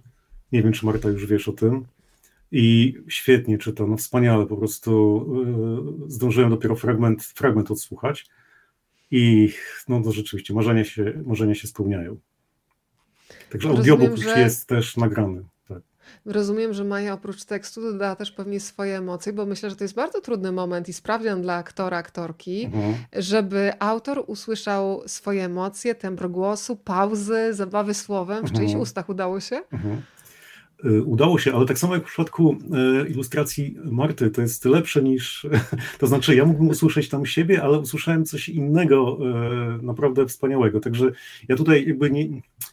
Nie wiem, czy Marta już wiesz o tym. I świetnie czyta, no wspaniale, po prostu e, zdążyłem dopiero fragment, fragment odsłuchać i no to rzeczywiście marzenia się, marzenia się spełniają. Także audiobook że... jest też nagrany. Rozumiem, że Maja oprócz tekstu dodała też pewnie swoje emocje, bo myślę, że to jest bardzo trudny moment i sprawdzian dla aktora, aktorki, mhm. żeby autor usłyszał swoje emocje, tembr głosu, pauzy, zabawy słowem. W mhm. czyichś ustach udało się? Mhm. Y, udało się, ale tak samo jak w przypadku y, ilustracji Marty, to jest lepsze niż. To znaczy, ja mógłbym usłyszeć tam siebie, ale usłyszałem coś innego, y, naprawdę wspaniałego. Także ja tutaj jakby nie.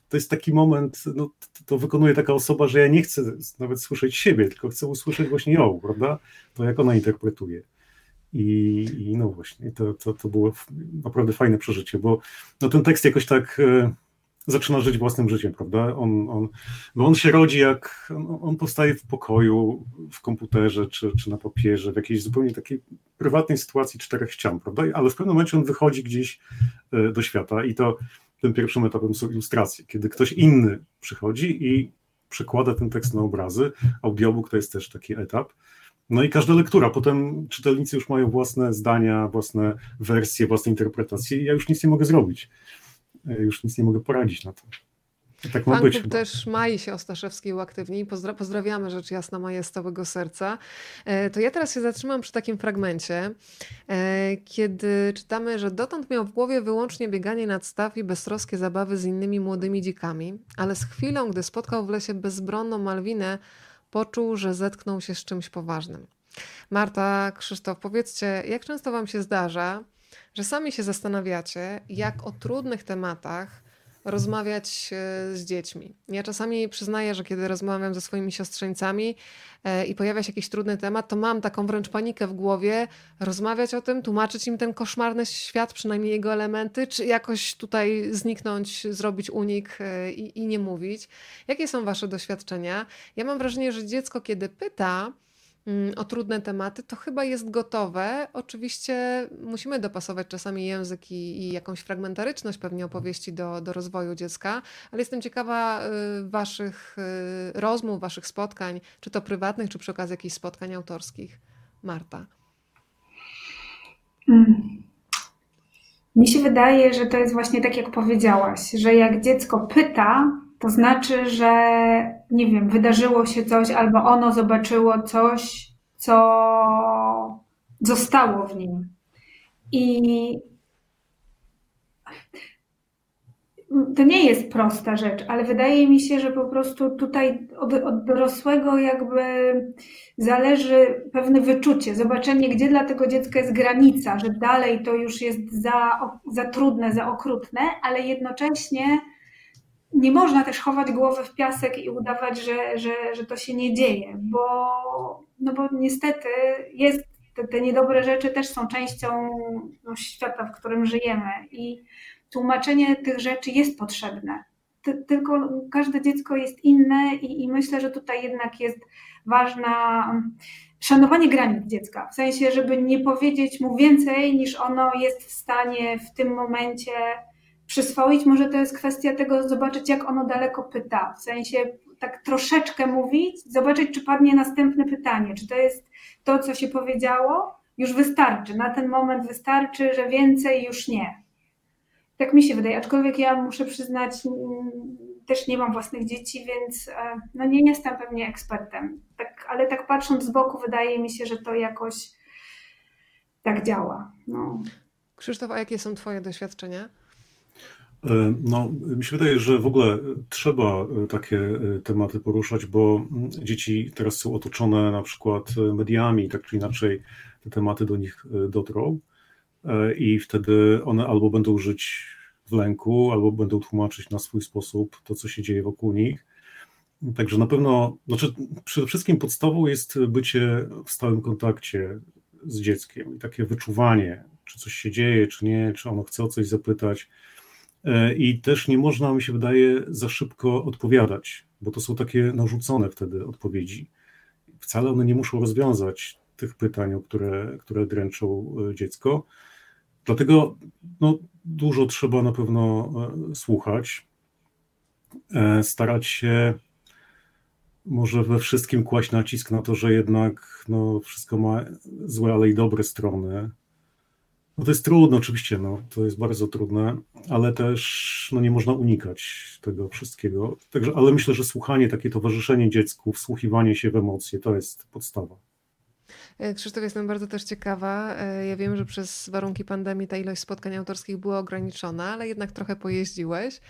To jest taki moment, no, to wykonuje taka osoba, że ja nie chcę nawet słyszeć siebie, tylko chcę usłyszeć właśnie ją, prawda? To jak ona interpretuje. I, i no właśnie, to, to, to było naprawdę fajne przeżycie, bo no, ten tekst jakoś tak zaczyna żyć własnym życiem, prawda? On, on, bo on się rodzi jak, on, on powstaje w pokoju, w komputerze czy, czy na papierze, w jakiejś zupełnie takiej prywatnej sytuacji czterech ścian, prawda? Ale w pewnym momencie on wychodzi gdzieś e, do świata i to tym pierwszym etapem są ilustracje, kiedy ktoś inny przychodzi i przekłada ten tekst na obrazy. Audiobook to jest też taki etap. No i każda lektura, potem czytelnicy już mają własne zdania, własne wersje, własne interpretacje i ja już nic nie mogę zrobić. E, już nic nie mogę poradzić na to. Tak ma być. też Mai się Ostaszewskiej uaktywni. Pozdra pozdrawiamy rzecz jasna Maję z całego serca. E, to ja teraz się zatrzymam przy takim fragmencie, e, kiedy czytamy, że dotąd miał w głowie wyłącznie bieganie nad staw i beztroskie zabawy z innymi młodymi dzikami, ale z chwilą, gdy spotkał w lesie bezbronną Malwinę, poczuł, że zetknął się z czymś poważnym. Marta, Krzysztof, powiedzcie, jak często Wam się zdarza, że sami się zastanawiacie, jak o trudnych tematach rozmawiać e, z dziećmi. Ja czasami przyznaję, że kiedy rozmawiam ze swoimi siostrzeńcami e, i pojawia się jakiś trudny temat, to mam taką wręcz panikę w głowie, rozmawiać o tym, tłumaczyć im ten koszmarny świat, przynajmniej jego elementy, czy jakoś tutaj zniknąć, zrobić unik e, i, i nie mówić. Jakie są Wasze doświadczenia? Ja mam wrażenie, że dziecko, kiedy pyta, o trudne tematy, to chyba jest gotowe. Oczywiście musimy dopasować czasami język i, i, jakąś fragmentaryczność pewnie opowieści do, do rozwoju dziecka, ale jestem ciekawa y, Waszych y, rozmów, Waszych spotkań, czy to prywatnych, czy przy okazji jakichś spotkań autorskich. Marta. Hmm. Mi się wydaje, że to jest właśnie tak, jak powiedziałaś, że jak dziecko pyta, to znaczy, że nie wiem, wydarzyło się coś albo ono zobaczyło coś, co zostało w nim. I to nie jest prosta rzecz, ale wydaje mi się, że po prostu tutaj od, od, dorosłego jakby zależy pewne wyczucie, zobaczenie, gdzie dla tego dziecka jest granica, że dalej to już jest za, za trudne, za okrutne, ale jednocześnie nie można też chować głowy w piasek i udawać, że, że, że to się nie dzieje, bo, no bo niestety jest, te, te niedobre rzeczy też są częścią no, świata, w którym żyjemy i tłumaczenie tych rzeczy jest potrzebne. Ty, tylko każde dziecko jest inne i, i myślę, że tutaj jednak jest ważna szanowanie granic dziecka, w sensie, żeby nie powiedzieć mu więcej niż ono jest w stanie w tym momencie przyswoić. Może to jest kwestia tego, zobaczyć, jak ono daleko pyta. W sensie tak troszeczkę mówić, zobaczyć, czy padnie następne pytanie. Czy to jest to, co się powiedziało? Już wystarczy. Na ten moment wystarczy, że więcej już nie. Tak mi się wydaje, aczkolwiek ja muszę przyznać, też nie mam własnych dzieci, więc e, no nie jestem pewnie ekspertem. Tak, ale tak patrząc z boku, wydaje mi się, że to jakoś tak działa. No. Krzysztof, a jakie są Twoje doświadczenia? E, no, mi się wydaje, że w ogóle trzeba e, takie e, tematy poruszać, bo mm, dzieci teraz są otoczone na przykład mediami, tak czy inaczej te tematy do nich dotrą i wtedy one albo będą żyć w lęku, albo będą tłumaczyć na swój sposób to, co się dzieje wokół nich. Także na pewno, znaczy przede wszystkim podstawą jest bycie w stałym kontakcie z dzieckiem i takie wyczuwanie, czy coś się dzieje, czy nie, czy ono chce o coś zapytać I też nie można, mi się wydaje, za szybko odpowiadać, bo to są takie narzucone wtedy odpowiedzi. Wcale one nie muszą rozwiązać tych pytań, które, które dręczą e, dziecko. Dlatego no, dużo trzeba na pewno e, słuchać, starać się może we wszystkim kłaść nacisk na to, że jednak no, wszystko ma złe, ale i dobre strony, no to jest trudne, oczywiście, no, to jest bardzo trudne, ale też no, nie można unikać tego wszystkiego. Także, ale myślę, że słuchanie, takie towarzyszenie dziecku, wsłuchiwanie się w emocje, to jest podstawa. E, Krzysztof, jestem bardzo też ciekawa. E, ja wiem, że przez warunki pandemii ta ilość spotkań autorskich była ograniczona, ale jednak trochę pojeździłeś.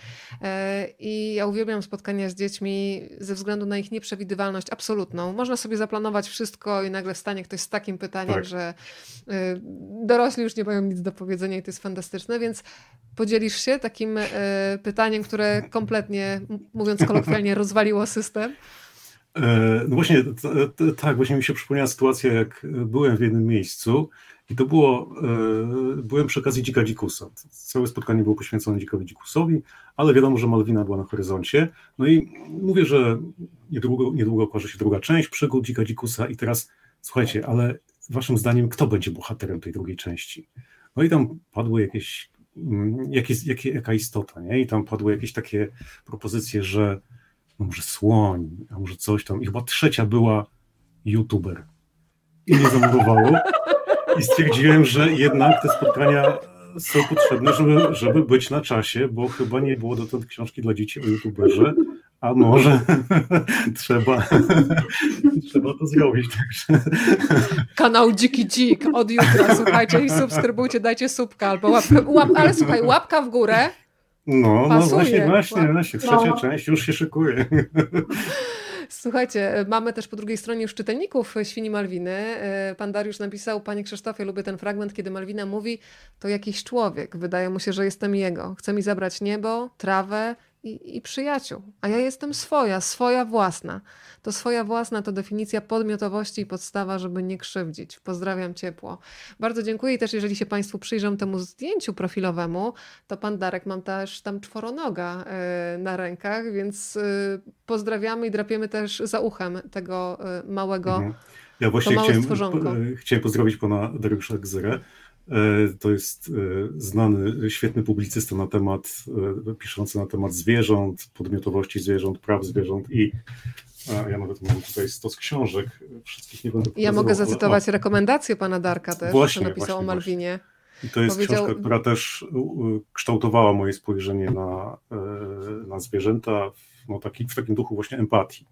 E, I ja uwielbiam spotkania z dziećmi ze względu na ich nieprzewidywalność absolutną. Można sobie zaplanować wszystko i nagle wstanie ktoś z takim pytaniem, tak. że dorośli już nie mają nic do powiedzenia i to jest fantastyczne, więc podzielisz się takim pytaniem, które kompletnie, mówiąc kolokwialnie, rozwaliło system? E, no właśnie, tak, właśnie mi się przypomniała sytuacja, jak byłem w jednym miejscu i to było, e, byłem przy okazji Dzika Dzikusa. Całe spotkanie było poświęcone Dzikowi Dzikusowi, ale wiadomo, że Malwina była na horyzoncie. No i mówię, że niedługo, niedługo okaże się druga część przygód Dzika Dzikusa i teraz słuchajcie, ale waszym zdaniem kto będzie bohaterem tej drugiej części? No i tam padły jakieś, mm, jakieś, jakie, jaka istota, nie? I tam padły jakieś takie propozycje, że no może słoń, a może coś tam. I chyba trzecia była youtuber. I mnie zamurowało. I stwierdziłem, że jednak te spotkania są potrzebne, żeby, żeby być na czasie, bo chyba nie było dotąd książki dla dzieci o youtuberze, a może trzeba, trzeba to zrobić. Także. Kanał Dziki Dzik od jutra, słuchajcie i subskrybujcie, dajcie subka albo łapkę, łap, ale słuchaj, łapka w górę. No, no właśnie, właśnie, właśnie, trzecia no. część już się szykuje. Słuchajcie, mamy też po drugiej stronie już czytelników Świni Malwiny. E, pan Dariusz napisał, panie Krzysztofie, lubię ten fragment, kiedy Malwina mówi, to jakiś człowiek, wydaje mu się, że jestem jego. Chce mi zabrać niebo, trawę, i, i, przyjaciół, a ja jestem swoja, swoja własna. To swoja własna to definicja podmiotowości i podstawa, żeby nie krzywdzić. Pozdrawiam ciepło. Bardzo dziękuję i też jeżeli się Państwu przyjrzą temu zdjęciu profilowemu, to pan Darek mam też tam czworonoga e, na rękach, więc e, pozdrawiamy i drapiemy też za uchem tego e, małego mhm. Ja właśnie chciałem, chciałem pozdrowić pana Dariusza Gzyrę to jest e, znany, świetny publicysta na temat, e, piszący na temat zwierząt, podmiotowości zwierząt, praw zwierząt i ja nawet mam tutaj stos książek, wszystkich nie będę Ja mogę zacytować ale, rekomendację pana Darka też, właśnie, napisał właśnie, o Malwinie. I to jest Powiedział... książka, która też kształtowała moje spojrzenie na, na zwierzęta no, taki, w takim duchu właśnie empatii.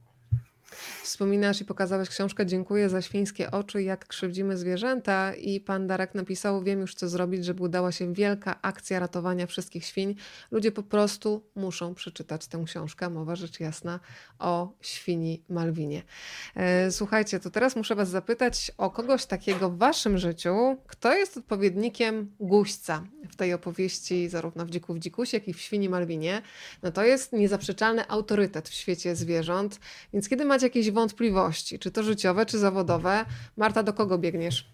Wspominasz i pokazałeś książkę Dziękuję za świńskie oczy, jak krzywdzimy zwierzęta i pan Darek napisał, wiem już co zrobić, żeby udała się wielka akcja ratowania wszystkich świń. Ludzie po prostu muszą przeczytać tę książkę, mowa rzecz jasna o świni Malwinie. E, słuchajcie, to teraz muszę was zapytać o kogoś takiego w waszym życiu, kto jest odpowiednikiem guźca w tej opowieści, zarówno w Dziku w Dzikusie, jak i w Świni Malwinie. No to jest niezaprzeczalny autorytet w świecie zwierząt, więc kiedy macie jakieś wątpliwości, czy to życiowe, czy zawodowe. Marta, do kogo biegniesz?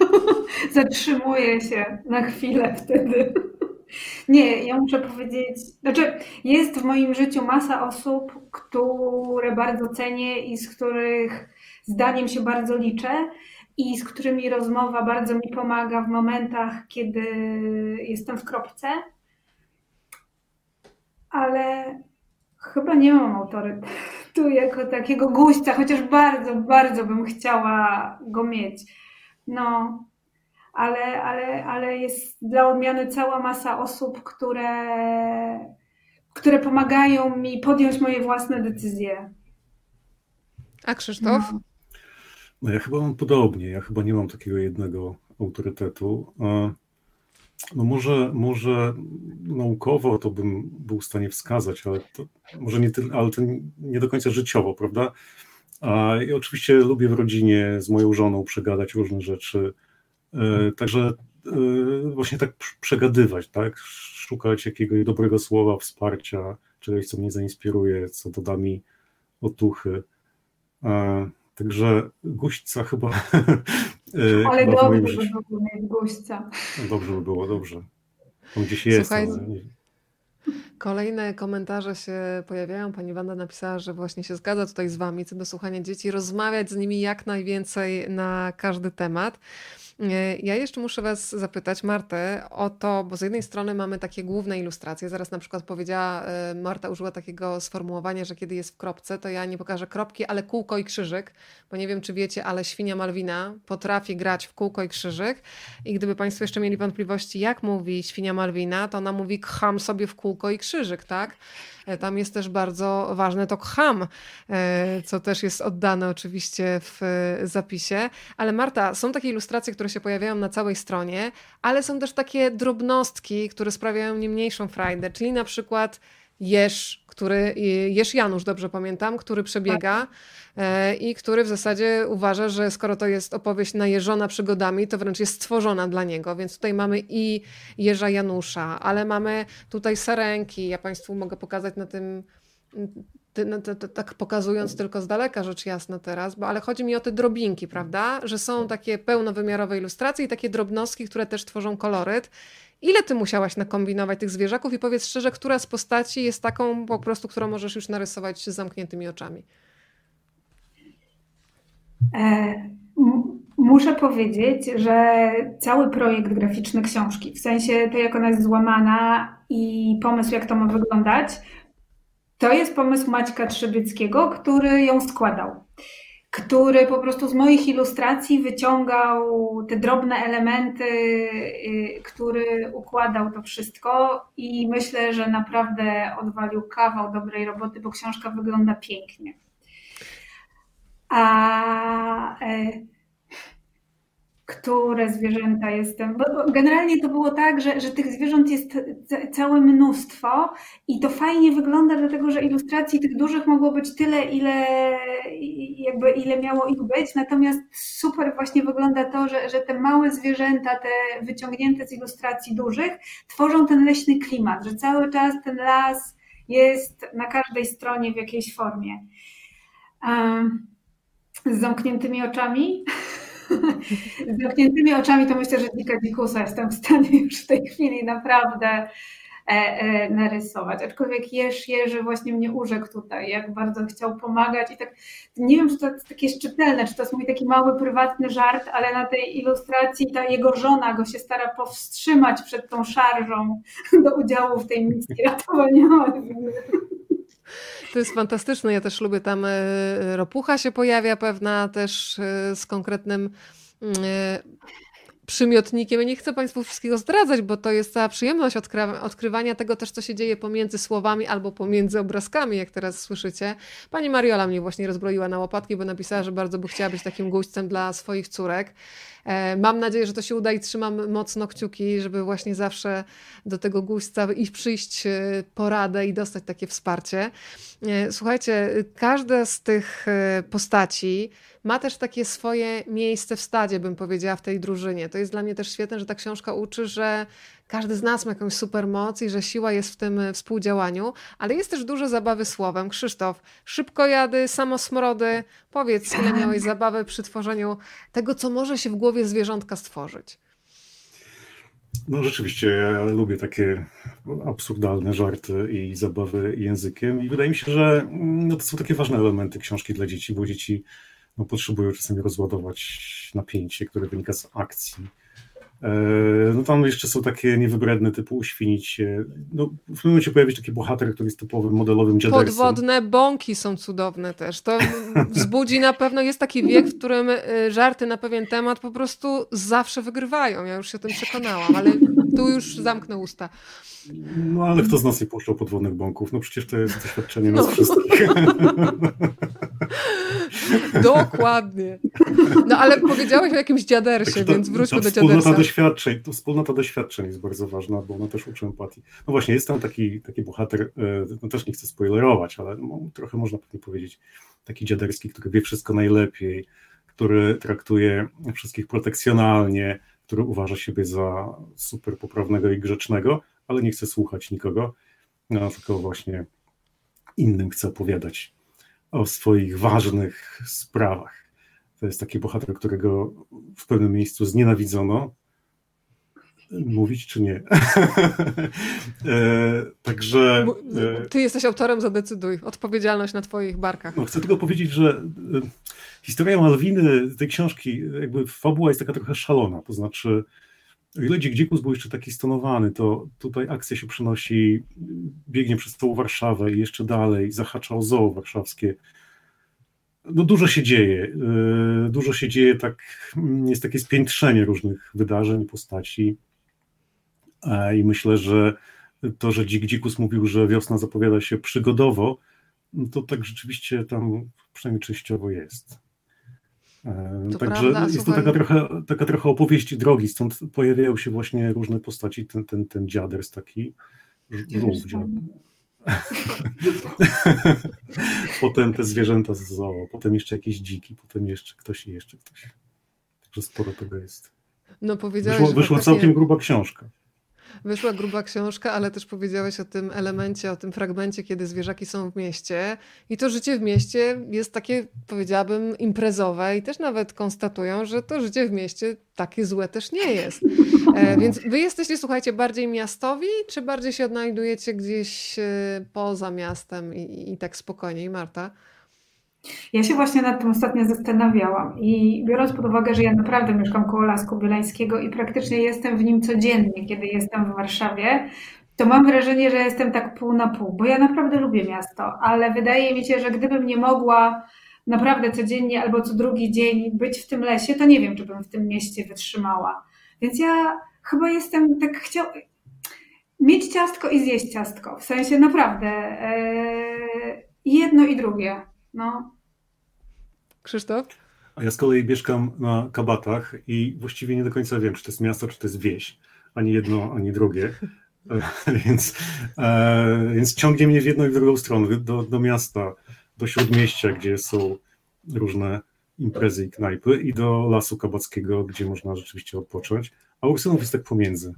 Zatrzymuję się na chwilę wtedy. Nie, ja muszę powiedzieć, znaczy jest w moim życiu masa osób, które bardzo cenię i z których zdaniem się bardzo liczę i z którymi rozmowa bardzo mi pomaga w momentach, kiedy jestem w kropce. Ale Chyba nie mam autorytetu jako takiego guścia, chociaż bardzo, bardzo bym chciała go mieć. No, ale, ale, ale jest dla odmiany cała masa osób, które, które pomagają mi podjąć moje własne decyzje. A Krzysztof? No. no ja chyba mam podobnie. Ja chyba nie mam takiego jednego autorytetu. No może, może naukowo to bym był w stanie wskazać, ale to może nie, ale to nie do końca życiowo, prawda? A ja oczywiście lubię w rodzinie z moją żoną przegadać różne rzeczy. E, także e, właśnie tak przegadywać, tak? Szukać jakiegoś dobrego słowa, wsparcia, czegoś, co mnie zainspiruje, co doda mi otuchy. E, także guźca chyba E, ale dobrze by było mieć gościa. No dobrze by było, dobrze. On gdzieś jest. Słuchaj, ale... Kolejne komentarze się pojawiają. Pani Wanda napisała, że właśnie się zgadza tutaj z Wami co do słuchania dzieci, rozmawiać z nimi jak najwięcej na każdy temat. E, ja jeszcze muszę Was zapytać, Martę, o to, bo z jednej strony mamy takie główne ilustracje. Zaraz na przykład powiedziała, e, Marta użyła takiego sformułowania, że kiedy jest w kropce, to ja nie pokażę kropki, ale kółko i krzyżyk, bo nie wiem, czy wiecie, ale świnia Malwina potrafi grać w kółko i krzyżyk. I gdyby Państwo jeszcze mieli wątpliwości, jak mówi świnia Malwina, to ona mówi kham sobie w kółko i krzyżyk, tak? E, tam jest też bardzo ważne to kham, co też jest oddane oczywiście w zapisie. Ale Marta, są takie ilustracje, które się pojawiają na całej stronie, ale są też takie drobnostki, które sprawiają nie mniejszą frajdę, czyli na przykład Jesz, który, Jesz Janusz, dobrze pamiętam, który przebiega e, i który w zasadzie uważa, że skoro to jest opowieść najeżona przygodami, to wręcz jest stworzona dla niego. Więc tutaj mamy i Jerza Janusza, ale mamy tutaj sarenki. Ja Państwu mogę pokazać na tym no, to, to, tak pokazując tylko z daleka rzecz jasna teraz, bo ale chodzi mi o te drobinki, prawda? Że są takie pełnowymiarowe ilustracje i takie drobnostki, które też tworzą koloryt. Ile ty musiałaś nakombinować tych zwierzaków i powiedz szczerze, która z postaci jest taką po prostu, którą możesz już narysować z zamkniętymi oczami? E, muszę powiedzieć, że cały projekt graficzny książki, w sensie to jak ona jest złamana i pomysł jak to ma wyglądać, to jest pomysł Maćka Trzebieckiego, który ją składał. który po prostu z moich ilustracji wyciągał te drobne elementy, y, który układał to wszystko i myślę, że naprawdę odwalił kawał dobrej roboty, bo książka wygląda pięknie. A e, które zwierzęta jestem. Bo generalnie to było tak, że, że tych zwierząt jest całe mnóstwo i to fajnie wygląda, dlatego że ilustracji tych dużych mogło być tyle, ile, jakby ile miało ich być. Natomiast super właśnie wygląda to, że, że te małe zwierzęta, te wyciągnięte z ilustracji dużych, tworzą ten leśny klimat, że cały czas ten las jest na każdej stronie w jakiejś formie. Um, z zamkniętymi oczami. z zamkniętymi oczami to myślę, że dzika dzikusa jestem w stanie już w tej chwili naprawdę e, e, narysować. Aczkolwiek Jerz Jerzy właśnie mnie urzekł tutaj, jak bardzo chciał pomagać i tak nie wiem, czy to jest takie szczytelne, czy to jest mój taki mały, prywatny żart, ale na tej ilustracji ta jego żona go się stara powstrzymać przed tą szarżą do udziału w tej misji ratowaniowej. To jest fantastyczne. Ja też lubię tam e, ropucha się pojawia pewna też e, z konkretnym mm, e, przymiotnikiem. Ja nie chcę Państwu wszystkiego zdradzać, bo to jest cała przyjemność odkrywania tego też, co się dzieje pomiędzy słowami albo pomiędzy obrazkami, jak teraz słyszycie. Pani Mariola mnie właśnie rozbroiła na łopatki, bo napisała, że bardzo by chciała być takim gościem dla swoich córek. E, mam nadzieję, że to się uda i trzymam mocno kciuki, żeby właśnie zawsze do tego guźca i przyjść e, poradę i dostać takie wsparcie. E, słuchajcie, każda z tych postaci ma też takie swoje miejsce w stadzie, bym powiedziała, w tej drużynie. To jest dla mnie też świetne, że ta książka uczy, że każdy z nas ma jakąś supermoc i że siła jest w tym współdziałaniu, ale jest też dużo zabawy słowem. Krzysztof, szybko jady, samosmrody. Powiedz, ile miałeś zabawy przy tworzeniu tego, co może się w głowie zwierzątka stworzyć. No rzeczywiście, ja lubię takie absurdalne żarty i zabawy językiem i wydaje mi się, że no, to są takie ważne elementy książki dla dzieci, bo dzieci no, potrzebują czasami rozładować napięcie, które wynika z akcji E, no tam jeszcze są takie niewybredne typu uświnić się. No, w pewnym momencie pojawi się taki bohater, który jest typowym modelowym dziadersem. Podwodne bąki są cudowne też. To wzbudzi na pewno, jest taki wiek, w którym y, żarty na pewien temat po prostu zawsze wygrywają. Ja już się o tym przekonałam, ale tu już zamknę usta. No ale kto z nas nie puszczał podwodnych bąków? No przecież to jest doświadczenie nas no. wszystkich. Dokładnie. No ale powiedziałeś o jakimś dziadersie, ta, więc wróćmy do dziadersa. doświadczeń, to wspólnota doświadczeń jest bardzo ważna, bo ona też uczy empatii. No właśnie, jest tam taki, taki bohater, e, no też nie chcę spoilerować, ale no, trochę można pewnie powiedzieć, taki dziaderski, który wie wszystko najlepiej, który traktuje wszystkich protekcjonalnie, który uważa siebie za super poprawnego i grzecznego, ale nie chce słuchać nikogo, no, tylko właśnie innym chce opowiadać o swoich ważnych sprawach. To jest taki bohater, którego w pewnym miejscu znienawidzono. Mówić czy nie? e, także. E, Ty jesteś autorem, zadecyduj. Odpowiedzialność na Twoich barkach. No, chcę tylko powiedzieć, że e, historia Malwiny, tej książki, jakby fabuła jest taka trochę szalona. To znaczy, o ile Dzik Dzikus był jeszcze taki stonowany, to tutaj akcja się przenosi, biegnie przez całą Warszawę i jeszcze dalej, zahacza o zoo warszawskie. No dużo się dzieje, y, dużo się dzieje, tak, jest takie spiętrzenie różnych wydarzeń, postaci i myślę, że to, że Dzik Dzikus mówił, że wiosna zapowiada się przygodowo, to tak rzeczywiście tam przynajmniej częściowo jest. E, to Także prawda, jest to taka trochę, taka trochę opowieść drogi, stąd pojawiają się właśnie różne postaci, ten, ten, ten dziaders taki, żółw potem te zwierzęta z zoo, potem jeszcze jakieś dziki, potem jeszcze ktoś i jeszcze ktoś. Także sporo tego jest. No powiedziałeś, wyszła, wyszła całkiem gruba książka. Wyszła gruba książka, ale też powiedziałeś o tym elemencie, o tym fragmencie, kiedy zwierzaki są w mieście. I to życie w mieście jest takie, powiedziałabym, imprezowe i też nawet konstatują, że to życie w mieście takie złe też nie jest. E, więc wy jesteście, słuchajcie, bardziej miastowi, czy bardziej się odnajdujecie gdzieś e, poza miastem i, i tak spokojniej, Marta? Ja się właśnie nad tym ostatnio zastanawiałam i biorąc pod uwagę, że ja naprawdę mieszkam koło Lasku Bielańskiego i praktycznie jestem w nim codziennie, kiedy jestem w Warszawie, to mam wrażenie, że jestem tak pół na pół, bo ja naprawdę lubię miasto, ale wydaje mi się, że gdybym nie mogła naprawdę codziennie albo co drugi dzień być w tym lesie, to nie wiem, czy bym w tym mieście wytrzymała. Więc ja chyba jestem tak chciał mieć ciastko i zjeść ciastko. W sensie naprawdę yy, jedno i drugie. No. Krzysztof? A ja z kolei mieszkam na Kabatach i właściwie nie do końca wiem, czy to jest miasto, czy to jest wieś. Ani jedno, ani drugie. więc, e, więc ciągnie mnie w jedną i w drugą stronę, do, do miasta, do śródmieścia, gdzie są różne imprezy i knajpy i do Lasu Kabackiego, gdzie można rzeczywiście odpocząć, a Ursynów jest tak pomiędzy.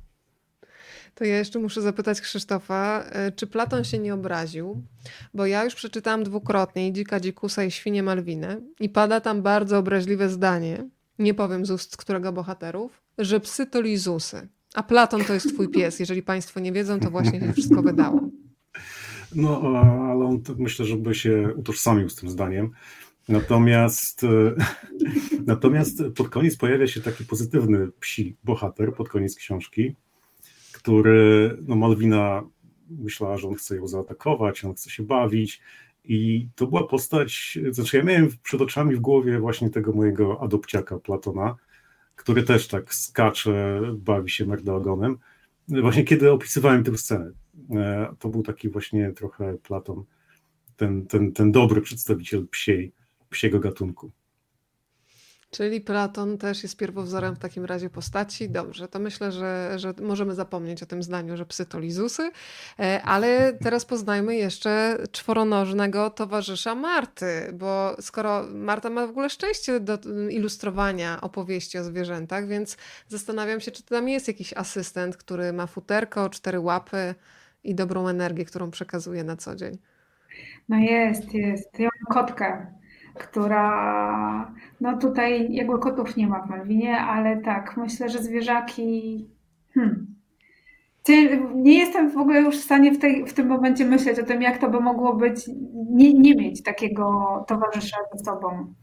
To ja jeszcze muszę zapytać Krzysztofa, e, czy Platon się nie obraził? Bo ja już przeczytałam dwukrotnie Dzika Dzikusa i Świnie Malwinę i pada tam bardzo obraźliwe zdanie, nie powiem z ust którego bohaterów, że psy to lizusy. A Platon to jest twój pies. Jeżeli państwo nie wiedzą, to właśnie się wszystko wydało. No, ale on myślę, żeby się utożsamił z tym zdaniem. Natomiast, e, natomiast pod koniec pojawia się taki pozytywny psi bohater, pod koniec książki, który, no Malwina myślała, że on chce ją zaatakować, on chce się bawić i to była postać, znaczy ja miałem przed oczami w głowie właśnie tego mojego adopciaka Platona, który też tak skacze, bawi się merdogonem. Właśnie kiedy opisywałem tę scenę, e, to był taki właśnie trochę Platon, ten, ten, ten dobry przedstawiciel psiej, psiego gatunku. Czyli Platon też jest pierwowzorem w takim razie postaci. Dobrze, to myślę, że, że możemy zapomnieć o tym zdaniu, że psy to lizusy, e, ale teraz poznajmy jeszcze czworonożnego towarzysza Marty, bo skoro Marta ma w ogóle szczęście do ilustrowania opowieści o zwierzętach, więc zastanawiam się, czy tam jest jakiś asystent, który ma futerko, cztery łapy i dobrą energię, którą przekazuje na co dzień. No jest, jest. Ja mam kotkę która, no tutaj jakby kotów nie ma w Malwinie, ale tak, myślę, że zwierzaki, hmm. Nie jestem w ogóle już w stanie w, tej, w tym momencie myśleć o tym, jak to by mogło być, nie, nie mieć takiego towarzysza ze sobą.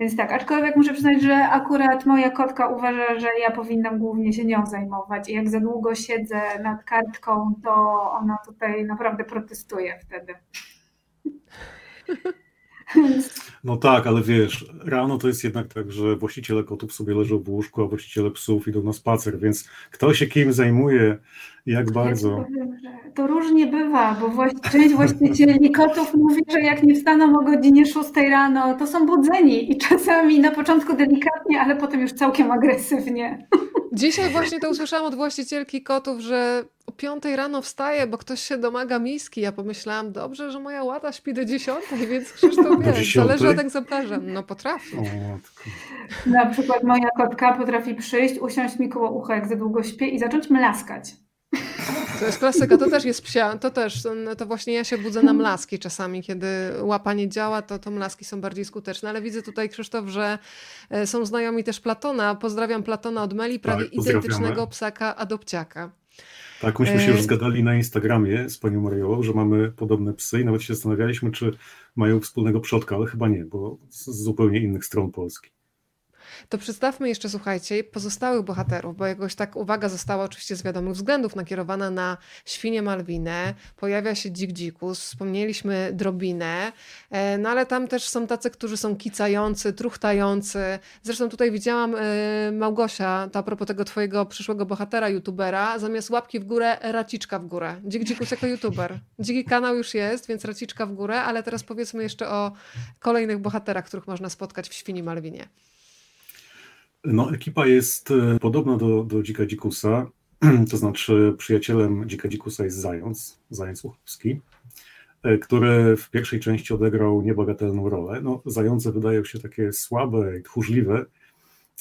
Więc tak, aczkolwiek muszę przyznać, że akurat moja kotka uważa, że ja powinnam głównie się nią zajmować. I jak za długo siedzę nad kartką, to ona tutaj naprawdę protestuje wtedy. No tak, ale wiesz, rano to jest jednak tak, że właściciele kotów sobie leżą w łóżku, a właściciele psów idą na spacer, więc kto się kim zajmuje, jak bardzo. to różnie bywa, bo część właścicieli kotów mówi, że jak nie wstaną o godzinie 6 rano, to są budzeni i czasami na początku delikatnie, ale potem już całkiem agresywnie. Dzisiaj właśnie to usłyszałam od właścicielki kotów, że o piątej rano wstaje, bo ktoś się domaga miski. Ja pomyślałam, dobrze, że moja łata śpi do dziesiątej, więc Krzysztof wie, zależy od egzemplarza. No potrafi. Na przykład moja kotka potrafi przyjść, usiąść mi koło ucha, jak za długo śpię i zacząć mlaskać. To jest klasyka, to też jest psia, to też, to właśnie ja się budzę na mlaski czasami, kiedy łapa nie działa, to, to mlaski są bardziej skuteczne, ale widzę tutaj Krzysztof, że e, są znajomi też Platona, pozdrawiam Platona od Meli, prawie tak, identycznego psaka adopciaka. Tak, myśmy się już e, zgadali na Instagramie z panią Marią, że mamy podobne psy i nawet się zastanawialiśmy, czy mają wspólnego przodka, ale chyba nie, bo z zupełnie innych stron Polski. To przedstawmy jeszcze, słuchajcie, pozostałych bohaterów, bo jakoś tak uwaga została oczywiście z wiadomych względów nakierowana na świnię Malwinę, pojawia się Dzik Dzikus, wspomnieliśmy Drobinę, e, no ale tam też są tacy, którzy są kicający, truchtający. Zresztą tutaj widziałam e, Małgosia, to a propos tego twojego przyszłego bohatera, youtubera, zamiast łapki w górę, raciczka w górę. Dzik Dzikus jako youtuber. Dziki kanał już jest, więc raciczka w górę, ale teraz powiedzmy jeszcze o kolejnych bohaterach, których można spotkać w Świni Malwinie. No, ekipa jest e, podobna do, do Dzika Dzikusa, to znaczy przyjacielem Dzika Dzikusa jest Zając, Zając Łuchowski, e, który w pierwszej części odegrał niebagatelną rolę. No, zające wydają się takie słabe i tchórzliwe,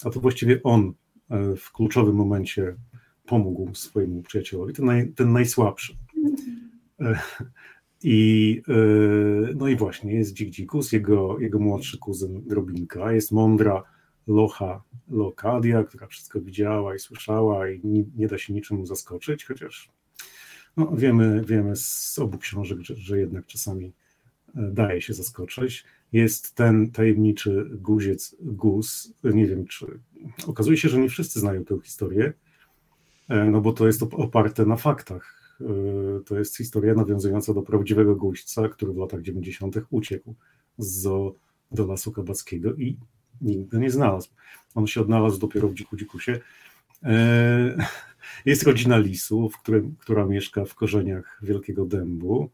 a to właściwie on e, w kluczowym momencie pomógł swojemu przyjacielowi, ten, naj, ten najsłabszy. I, no i właśnie, jest Dzik Dzikus, jego, jego młodszy kuzyn Robinka, jest mądra, Locha Lokadia, która wszystko widziała i słyszała i nie, nie da się niczym zaskoczyć, chociaż no, wiemy, wiemy z obu książek, że, że jednak czasami e, daje się zaskoczyć. Jest ten tajemniczy guziec Gus, nie wiem czy... Okazuje się, że nie wszyscy znają tę historię, e, no bo to jest oparte na faktach. E, to jest historia nawiązująca do prawdziwego guźca, który w latach 90. uciekł z zoo do Lasu Kabackiego i nigdy nie znalazł. On się odnalazł dopiero w Dziku Dzikusie. E, jest rodzina lisów, którym, która mieszka w korzeniach Wielkiego Dębu,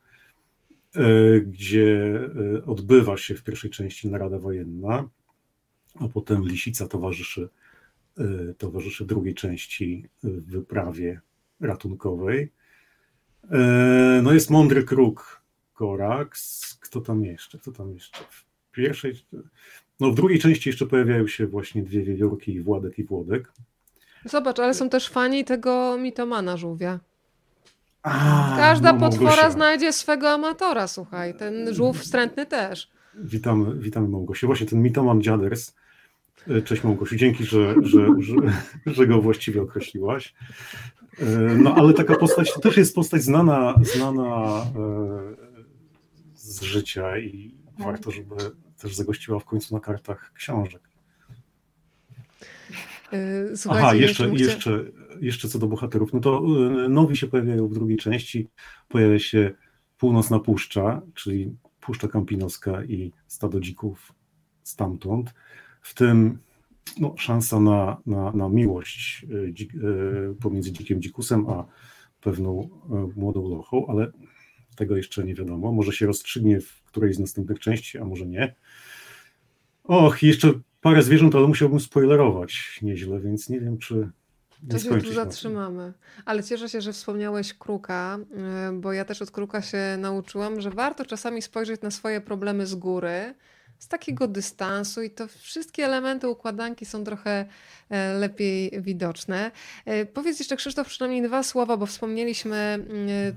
e, gdzie e, odbywa się w pierwszej części narada wojenna, a potem lisica towarzyszy, towarzyszy drugiej części wyprawie ratunkowej. No jest mądry kruk Korax. Kto tam jeszcze? Kto tam jeszcze? W pierwszej, no w drugiej części jeszcze pojawiają się właśnie dwie wiewiórki, Władek i Włodek. Zobacz, ale są też fani tego mitomana żółwia. A, Każda no, potwora znajdzie swego amatora, słuchaj. Ten żółw wstrętny też. Witamy, witamy Małgosiu. Właśnie ten mitoman dziaders. E, cześć Małgosiu, dzięki, że, że, że, że go właściwie określiłaś. E, no ale taka postać to też jest postać znana, znana e, z życia i warto, żeby też zagościła w końcu na kartach książek. Y, słuchajcie, Aha, jeszcze, jeszcze, jeszcze co do bohaterów, no to y, nowi się pojawiają w drugiej części. Pojawia się Północna Puszcza, czyli Puszcza Kampinoska i stado dzików stamtąd. W tym no, szansa na, na, na miłość y, dzik, pomiędzy dzikiem dzikusem a pewną młodą lochą, ale tego jeszcze nie wiadomo. Może się rozstrzygnie w którejś z następnych części, a może nie. Och, jeszcze parę zwierząt, ale musiałbym spoilerować nieźle, więc nie wiem, czy. To się tu zatrzymamy. Ale cieszę się, że wspomniałeś kruka, y, bo ja też od kruka się nauczyłam, że warto czasami spojrzeć na swoje problemy z góry z takiego dystansu i to wszystkie elementy układanki są trochę e, lepiej widoczne. E, powiedz jeszcze Krzysztof przynajmniej dwa słowa, bo wspomnieliśmy mm,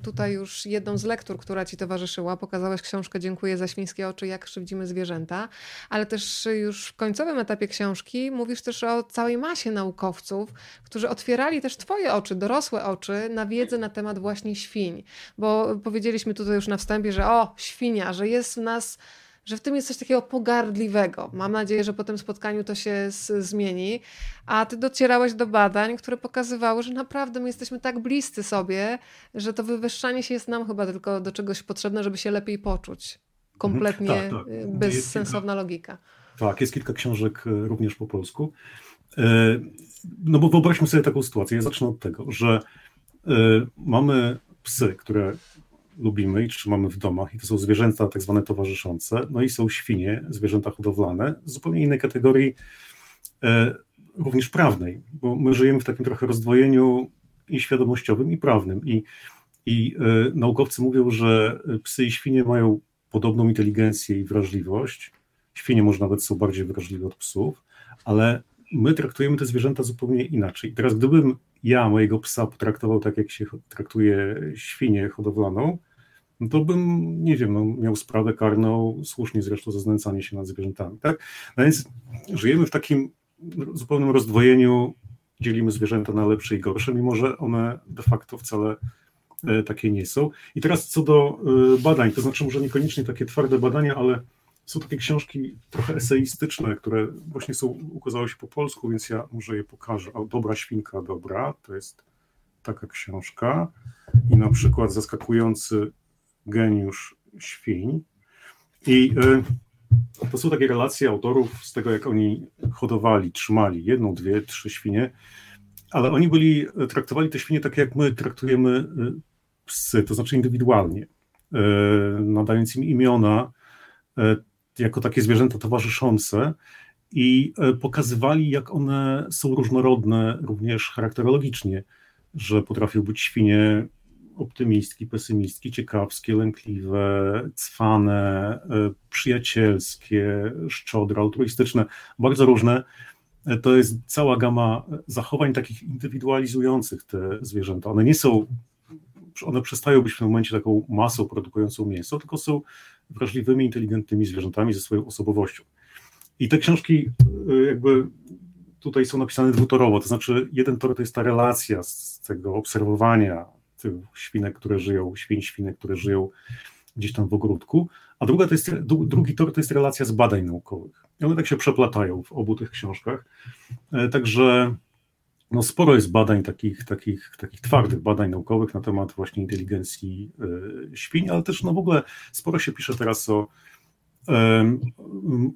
tutaj już jedną z lektur, która Ci towarzyszyła. Pokazałeś książkę Dziękuję za świńskie oczy, jak krzywdzimy zwierzęta, ale też już w końcowym etapie książki mówisz też o całej masie naukowców, którzy otwierali też Twoje oczy, dorosłe oczy na wiedzę na temat właśnie świń, bo powiedzieliśmy tutaj już na wstępie, że o, świnia, że jest w nas że w tym jest coś takiego pogardliwego. Mam nadzieję, że po tym spotkaniu to się zmieni. A ty docierałeś do badań, które pokazywały, że naprawdę my jesteśmy tak bliscy sobie, że to wywyższanie się jest nam chyba tylko do czegoś potrzebne, żeby się lepiej poczuć. Kompletnie tak, tak. Y, bezsensowna logika. Tak, jest kilka książek y, również po polsku. Y, no bo wyobraźmy sobie taką sytuację. Ja zacznę od tego, że mamy psy, które lubimy i trzymamy w domach, i to są zwierzęta tak zwane towarzyszące, no i są świnie, zwierzęta hodowlane, z zupełnie innej kategorii, e, również prawnej, bo my żyjemy w takim trochę rozdwojeniu i świadomościowym, i prawnym. I, i e, naukowcy mówią, że psy i świnie mają podobną inteligencję i wrażliwość. Świnie może nawet są bardziej wrażliwe od psów, ale my traktujemy te zwierzęta zupełnie inaczej. Teraz, gdybym ja mojego psa potraktował tak, jak się traktuje świnię hodowlaną, no to bym, nie wiem, no, miał sprawę karną, słusznie zresztą za znęcanie się nad zwierzętami, tak? No więc żyjemy w takim zupełnym rozdwojeniu, dzielimy zwierzęta na lepsze i gorsze, mimo że one de facto wcale e, takie nie są. I teraz co do e, badań, to znaczy może niekoniecznie takie twarde badania, ale są takie książki trochę eseistyczne, które właśnie są, ukazały się po polsku, więc ja może je pokażę. O, Dobra świnka, dobra, to jest taka książka i na przykład zaskakujący geniusz świń. I y, to są takie relacje autorów z tego, jak oni hodowali, trzymali jedną, dwie, trzy świnie, ale oni byli, traktowali te świnie tak, jak my traktujemy y, psy, to znaczy indywidualnie, nadając im imiona jako takie zwierzęta towarzyszące i pokazywali, jak one są różnorodne również charakterologicznie, że potrafią być świnie optymistki, pesymistki, ciekawskie, lękliwe, cwane, e, przyjacielskie, szczodre, altruistyczne, bardzo różne. E, to jest cała gama zachowań takich indywidualizujących te zwierzęta. One nie są, one przestają być w tym momencie taką masą produkującą mięso, tylko są wrażliwymi, inteligentnymi zwierzętami ze swoją osobowością. I te książki e, jakby tutaj są napisane dwutorowo, to znaczy jeden tor to jest ta relacja z tego obserwowania, świnek, które żyją, świń, świnek, które żyją gdzieś tam w ogródku, a druga to jest, drugi tor to jest relacja z badań naukowych. I one tak się przeplatają w obu tych książkach. E, także no sporo jest badań takich, takich, takich twardych badań naukowych na temat właśnie inteligencji e, świń, ale też no w ogóle sporo się pisze teraz o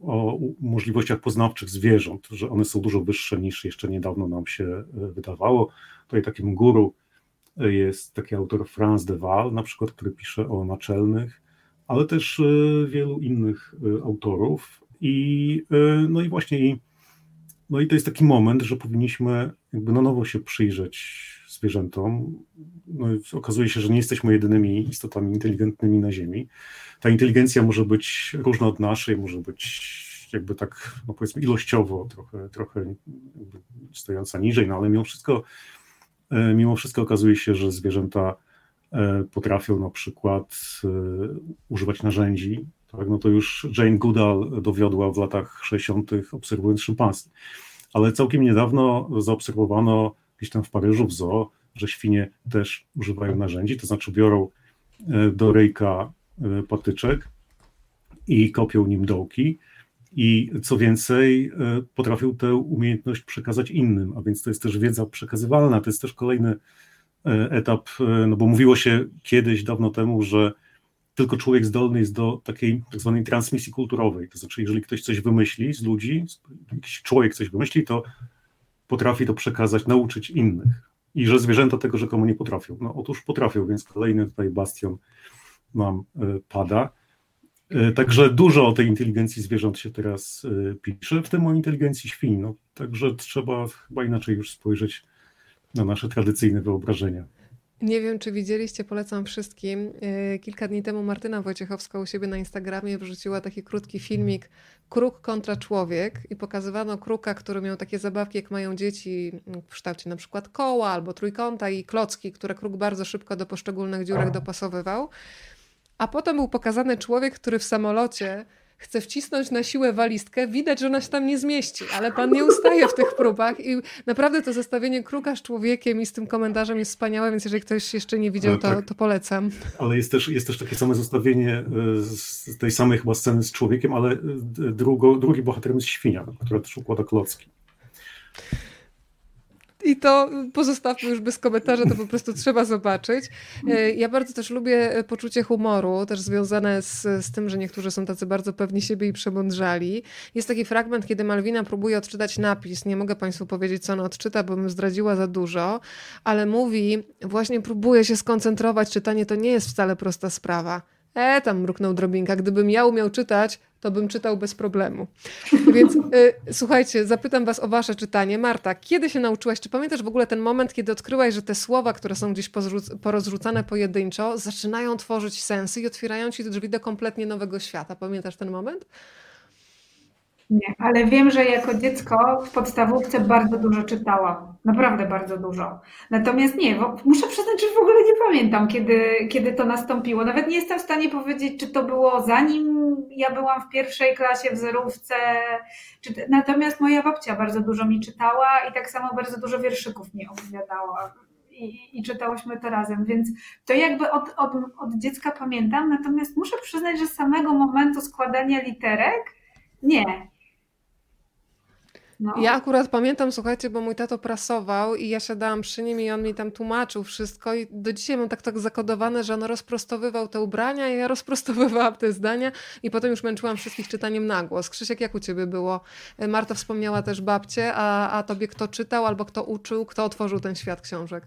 o możliwościach poznawczych zwierząt, że one są dużo wyższe niż jeszcze niedawno nam się e, wydawało. Tutaj takim guru jest taki autor Franz de Waal, na przykład, który pisze o naczelnych, ale też e, wielu innych e, autorów. I, no i właśnie, no i to jest taki moment, że powinniśmy jakby na nowo się przyjrzeć zwierzętom. No okazuje się, że nie jesteśmy jedynymi istotami inteligentnymi na Ziemi. Ta inteligencja może być różna od naszej, może być jakby tak, no powiedzmy, ilościowo trochę, trochę stojąca niżej, no ale mimo wszystko, e, mimo wszystko okazuje się, że zwierzęta e, potrafią na przykład e, używać narzędzi. Tak? No to już Jane Goodall dowiodła w latach 60., obserwując szympansy. Ale całkiem niedawno zaobserwowano gdzieś tam w Paryżu w zoo, że świnie też używają narzędzi, to znaczy biorą e, do ryjka e, patyczek i kopią nim dołki i co więcej e, potrafią tę umiejętność przekazać innym, a więc to jest też wiedza przekazywalna, to jest też kolejny etap, no bo mówiło się kiedyś, dawno temu, że tylko człowiek zdolny jest do takiej tak zwanej transmisji kulturowej, to znaczy jeżeli ktoś coś wymyśli z ludzi, jakiś człowiek coś wymyśli, to potrafi to przekazać, nauczyć innych. I że zwierzęta tego rzekomo nie potrafią. No otóż potrafią, więc kolejny tutaj bastion nam e, pada. E, także dużo o tej inteligencji zwierząt się teraz e, pisze, w tym o inteligencji świń. No, także trzeba chyba inaczej już spojrzeć na nasze tradycyjne wyobrażenia. Nie wiem, czy widzieliście, polecam wszystkim. E, kilka dni temu Martyna Wojciechowska u siebie na Instagramie wrzuciła taki krótki filmik Kruk kontra człowiek i pokazywano kruka, który miał takie zabawki, jak mają dzieci w kształcie na przykład koła albo trójkąta i klocki, które kruk bardzo szybko do poszczególnych dziurek dopasowywał. A potem był pokazany człowiek, który w samolocie chce wcisnąć na siłę walizkę, widać, że ona się tam nie zmieści, ale pan nie ustaje w tych próbach i naprawdę to zestawienie kruka z człowiekiem i z tym komentarzem jest wspaniałe, więc jeżeli ktoś jeszcze nie widział, to, tak. to polecam. Ale jest też, jest też takie same zestawienie e, z tej samej chyba sceny z człowiekiem, ale e, drugo, drugi bohaterem jest świnia, która też układa klocki. I to pozostawmy już bez komentarza, to po prostu trzeba zobaczyć. E, ja bardzo też lubię e, poczucie humoru, też związane z, z tym, że niektórzy są tacy bardzo pewni siebie i przemądrzali. Jest taki fragment, kiedy Malwina próbuje odczytać napis. Nie mogę Państwu powiedzieć, co ona odczyta, bo bym zdradziła za dużo, ale mówi, właśnie próbuje się skoncentrować. Czytanie to nie jest wcale prosta sprawa. E, tam mruknął drobinka. Gdybym ja umiał czytać, to bym czytał bez problemu. Więc y, słuchajcie, zapytam was o wasze czytanie. Marta, kiedy się nauczyłaś, czy pamiętasz w ogóle ten moment, kiedy odkryłaś, że te słowa, które są gdzieś porozrzucane pojedynczo, zaczynają tworzyć sensy i otwierają ci drzwi do kompletnie nowego świata? Pamiętasz ten moment? Nie, ale wiem, że jako dziecko w podstawówce bardzo dużo czytałam. Naprawdę bardzo dużo. Natomiast nie, muszę przyznać, że w ogóle nie pamiętam, kiedy, kiedy to nastąpiło. Nawet nie jestem w stanie powiedzieć, czy to było zanim ja byłam w pierwszej klasie w zerówce. Natomiast moja babcia bardzo dużo mi czytała i tak samo bardzo dużo wierszyków mi opowiadała. I, i, czytałyśmy to razem, więc to jakby od, od, od dziecka pamiętam, natomiast muszę przyznać, że samego momentu składania literek nie, no. Ja akurat pamiętam, słuchajcie, bo mój tato prasował i ja siadałam przy nim i on mi tam tłumaczył wszystko i do dzisiaj mam tak tak zakodowane, że on rozprostowywał te ubrania i ja rozprostowywałam te zdania i potem już męczyłam wszystkich czytaniem na głos. Krzysiek, jak u ciebie było? E, Marta wspomniała też babcie, a, a tobie kto czytał albo kto uczył, kto otworzył ten świat książek?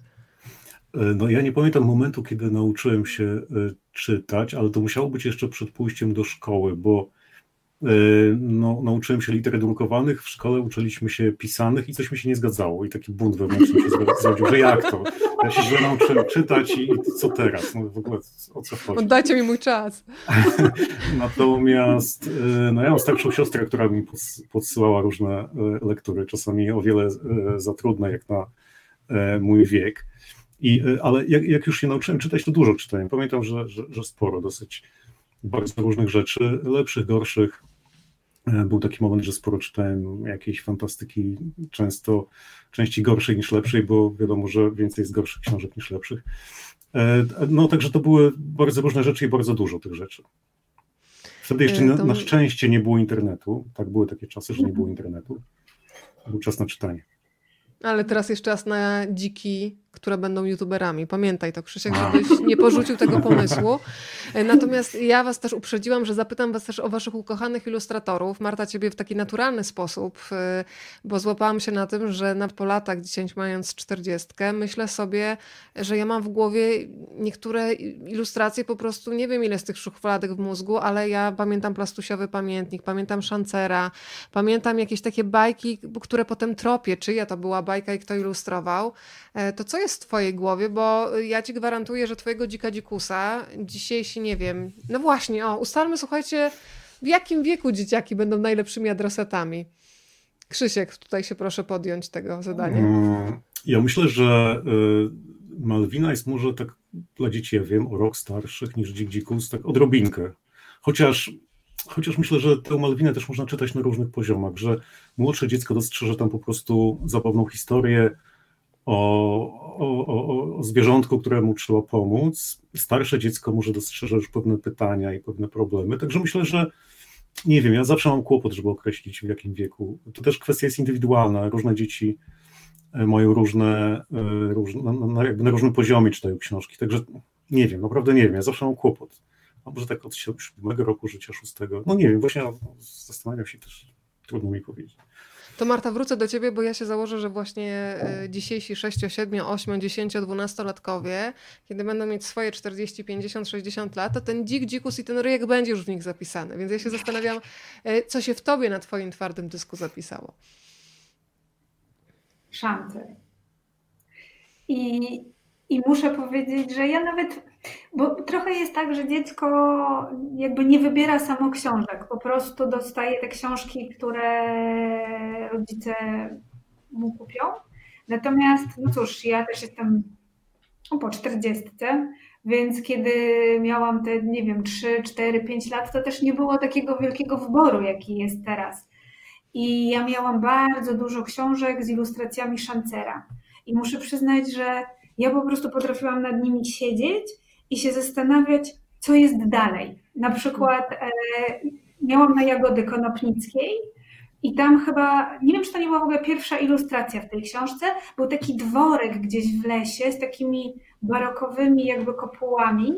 E, no ja nie pamiętam momentu, kiedy nauczyłem się e, czytać, ale to musiało być jeszcze przed pójściem do szkoły, bo no, nauczyłem się liter drukowanych, w szkole uczyliśmy się pisanych i coś mi się nie zgadzało i taki bunt wewnętrzny się zrodził, że jak to? Ja się źle nauczyłem czytać i, i co teraz? No w ogóle o co chodzi? Oddajcie mi mój czas. Natomiast e, no ja mam starszą siostrę, która mi podsyłała różne e, lektury, czasami o wiele za trudne jak na mój wiek. I, ale jak, jak już się nauczyłem czytać, to dużo czytałem. Pamiętam, że, że, że sporo dosyć bardzo różnych rzeczy, lepszych, gorszych. E, był taki moment, że sporo czytałem jakiejś fantastyki, często części gorszej niż lepszej, bo wiadomo, że więcej jest gorszych książek niż lepszych. E, no także to były bardzo różne rzeczy i bardzo dużo tych rzeczy. Wtedy jeszcze na, na szczęście nie było internetu. Tak były takie czasy, że nie było internetu. Był czas na czytanie. Ale teraz jest czas na dziki które będą youtuberami. Pamiętaj to, Krzysiek, żebyś nie porzucił tego pomysłu. E, natomiast ja was też uprzedziłam, że zapytam was też o waszych ukochanych ilustratorów. Marta ciebie w taki naturalny sposób, e, bo złapałam się na tym, że nad po latach, dziesięć mając czterdziestkę, myślę sobie, że ja mam w głowie niektóre ilustracje po prostu, nie wiem ile z tych szufladek w mózgu, ale ja pamiętam plastusiowy pamiętnik, pamiętam szancera, pamiętam jakieś takie bajki, które potem tropię, czyja to była bajka i kto ilustrował. E, to co jest w twojej głowie? Bo ja ci gwarantuję, że twojego dzika dzikusa dzisiejsi, nie wiem, no właśnie, o, ustalmy, słuchajcie, w jakim wieku dzieciaki będą najlepszymi adresetami? Krzysiek, tutaj się proszę podjąć tego zadania. Mm, ja myślę, że y, Malwina jest może tak dla dzieci, ja wiem, o rok starszych niż Dzik Dzikus, tak odrobinkę. Chociaż, chociaż myślę, że tę Malwinę też można czytać na różnych poziomach, że młodsze dziecko dostrzeże tam po prostu zabawną historię, o, o, o, zwierzątku, któremu trzeba pomóc. Starsze dziecko może dostrzeże już pewne pytania i pewne problemy. Także myślę, że nie wiem, ja zawsze mam kłopot, żeby określić w jakim wieku. To też kwestia jest indywidualna. Różne dzieci e, mają różne, e, różne na, jakby na różnym poziomie czytają książki. Także nie wiem, naprawdę nie wiem. Ja zawsze mam kłopot. A może tak od siódmego roku życia, szóstego. No nie wiem, właśnie zastanawiam się też, trudno mi powiedzieć. To Marta, wrócę do ciebie, bo ja się założę, że właśnie e, dzisiejsi 6, 7, 8, 10, 12-latkowie, kiedy będą mieć swoje 40, 50, 60 lat, to ten dzik, dzikus i ten ryjek będzie już w nich zapisany. Więc ja się zastanawiam, e, co się w tobie na twoim twardym dysku zapisało. Szanty. I, I muszę powiedzieć, że ja nawet bo trochę jest tak, że dziecko jakby nie wybiera samo książek, po prostu dostaje te książki, które rodzice mu kupią. Natomiast, no cóż, ja też jestem po czterdziestce, więc kiedy miałam te, nie wiem, 3, 4, 5 lat, to też nie było takiego wielkiego wyboru, jaki jest teraz. I ja miałam bardzo dużo książek z ilustracjami Szancera. I muszę przyznać, że ja po prostu potrafiłam nad nimi siedzieć i się zastanawiać, co jest dalej. Na przykład e, miałam na Jagody Konopnickiej i tam chyba, nie wiem, czy to nie była w ogóle pierwsza ilustracja w tej książce, był taki dworek gdzieś w lesie z takimi barokowymi jakby kopułami.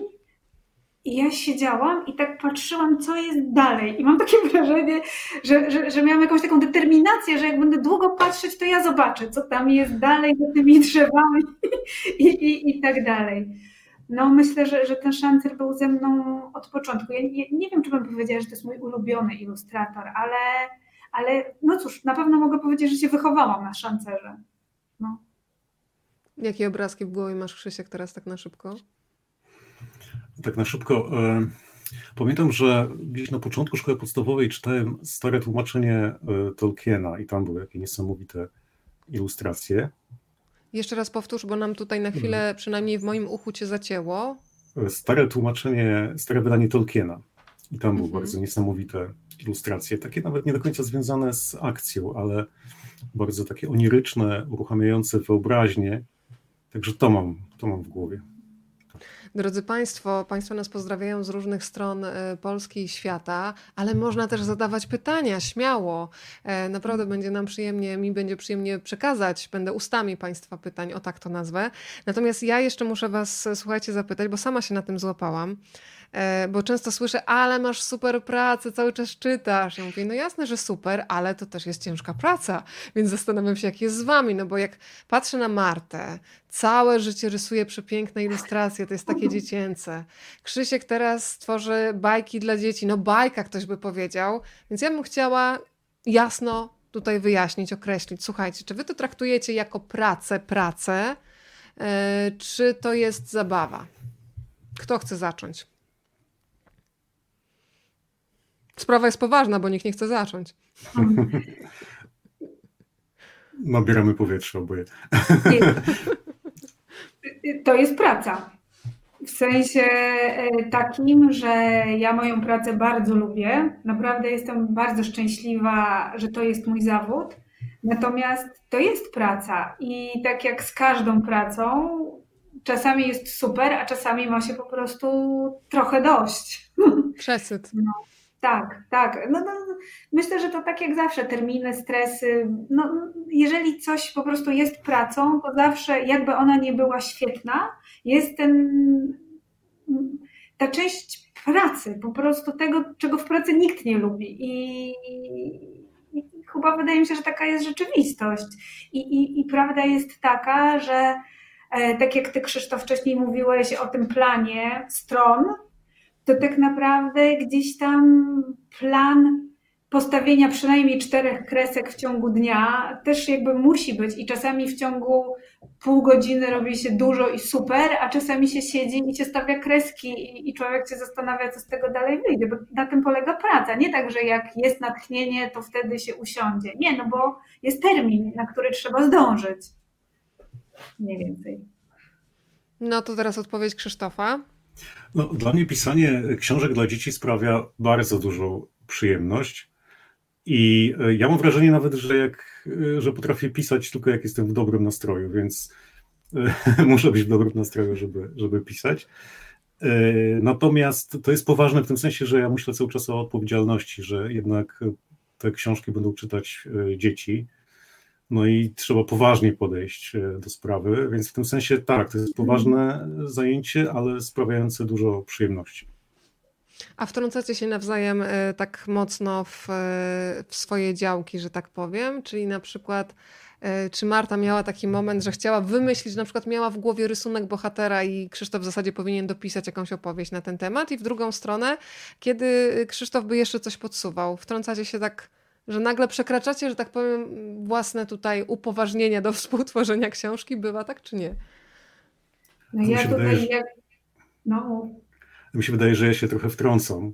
I ja siedziałam i tak patrzyłam, co jest dalej. I mam takie wrażenie, że, że, że miałam jakąś taką determinację, że jak będę długo patrzeć, to ja zobaczę, co tam jest dalej za tymi drzewami i, i, i tak dalej. No myślę, że, że ten szancer był ze mną od początku. Ja nie, nie wiem, czy bym powiedziała, że to jest mój ulubiony ilustrator, ale, ale no cóż, na pewno mogę powiedzieć, że się wychowałam na szancerze. No. Jakie obrazki w głowie masz, Krzysiek, teraz tak na szybko? Tak na szybko. Pamiętam, że gdzieś na początku szkoły podstawowej czytałem stare tłumaczenie e, Tolkiena i tam były jakieś niesamowite ilustracje. Jeszcze raz powtórz, bo nam tutaj na chwilę, mhm. przynajmniej w moim uchu cię zacięło. Stare tłumaczenie, stare wydanie Tolkiena. I tam były mhm. bardzo niesamowite ilustracje, takie nawet nie do końca związane z akcją, ale bardzo takie oniryczne, uruchamiające wyobraźnię. Także to mam, to mam w głowie. Drodzy Państwo, Państwo nas pozdrawiają z różnych stron e, Polski i świata, ale można też zadawać pytania, śmiało. E, naprawdę będzie nam przyjemnie, mi będzie przyjemnie przekazać, będę ustami Państwa pytań, o tak to nazwę. Natomiast ja jeszcze muszę Was, słuchajcie, zapytać, bo sama się na tym złapałam. E, bo często słyszę, ale masz super pracę, cały czas czytasz. Ja mówię, no jasne, że super, ale to też jest ciężka praca, więc zastanawiam się, jak jest z wami, no bo jak patrzę na Martę, całe życie rysuje przepiękne ilustracje, to jest takie dziecięce. Krzysiek teraz tworzy bajki dla dzieci, no bajka ktoś by powiedział, więc ja bym chciała jasno tutaj wyjaśnić, określić, słuchajcie, czy wy to traktujecie jako pracę, pracę, yy, czy to jest zabawa? Kto chce zacząć? Sprawa jest poważna, bo nikt nie chce zacząć. Nabieramy powietrze oboje. To jest praca. W sensie e, takim, że ja moją pracę bardzo lubię. Naprawdę jestem bardzo szczęśliwa, że to jest mój zawód. Natomiast to jest praca i tak jak z każdą pracą, czasami jest super, a czasami ma się po prostu trochę dość. Przesyt. No. Tak, tak. No, no, myślę, że to tak jak zawsze, terminy, stresy. No, jeżeli coś po prostu jest pracą, to zawsze, jakby ona nie była świetna, jest ten, ta część pracy, po prostu tego, czego w pracy nikt nie lubi. I, i chyba wydaje mi się, że taka jest rzeczywistość. I, i, i prawda jest taka, że e, tak jak ty, Krzysztof, wcześniej mówiłeś o tym planie stron, to tak naprawdę gdzieś tam plan postawienia przynajmniej czterech kresek w ciągu dnia też jakby musi być i czasami w ciągu pół godziny robi się dużo i super, a czasami się siedzi i się stawia kreski i, człowiek się zastanawia, co z tego dalej wyjdzie, bo na tym polega praca. Nie tak, że jak jest natchnienie, to wtedy się usiądzie. Nie, no bo jest termin, na który trzeba zdążyć. Mniej więcej. No to teraz odpowiedź Krzysztofa. No, dla mnie pisanie książek dla dzieci sprawia bardzo dużą przyjemność. I e, ja mam wrażenie nawet, że jak, e, że potrafię pisać tylko jak jestem w dobrym nastroju, więc e, muszę być w dobrym nastroju, żeby, żeby pisać. Natomiast to jest poważne w tym sensie, że ja myślę cały czas o odpowiedzialności, że jednak te książki będą czytać dzieci. No i trzeba poważnie podejść do sprawy, więc w tym sensie tak, to jest poważne zajęcie, ale sprawiające dużo przyjemności. A wtrącacie się nawzajem e, tak mocno w, e, w swoje działki, że tak powiem? Czyli na przykład e, czy Marta miała taki moment, że chciała wymyślić, na przykład miała w głowie rysunek bohatera i Krzysztof w zasadzie powinien dopisać jakąś opowieść na ten temat i w drugą stronę, kiedy Krzysztof by jeszcze coś podsuwał, wtrącacie się tak, że nagle przekraczacie, że tak powiem, własne tutaj upoważnienia do współtworzenia książki, bywa tak czy nie? No ja tutaj, jak... no. Mi się wydaje, że ja się trochę wtrącam,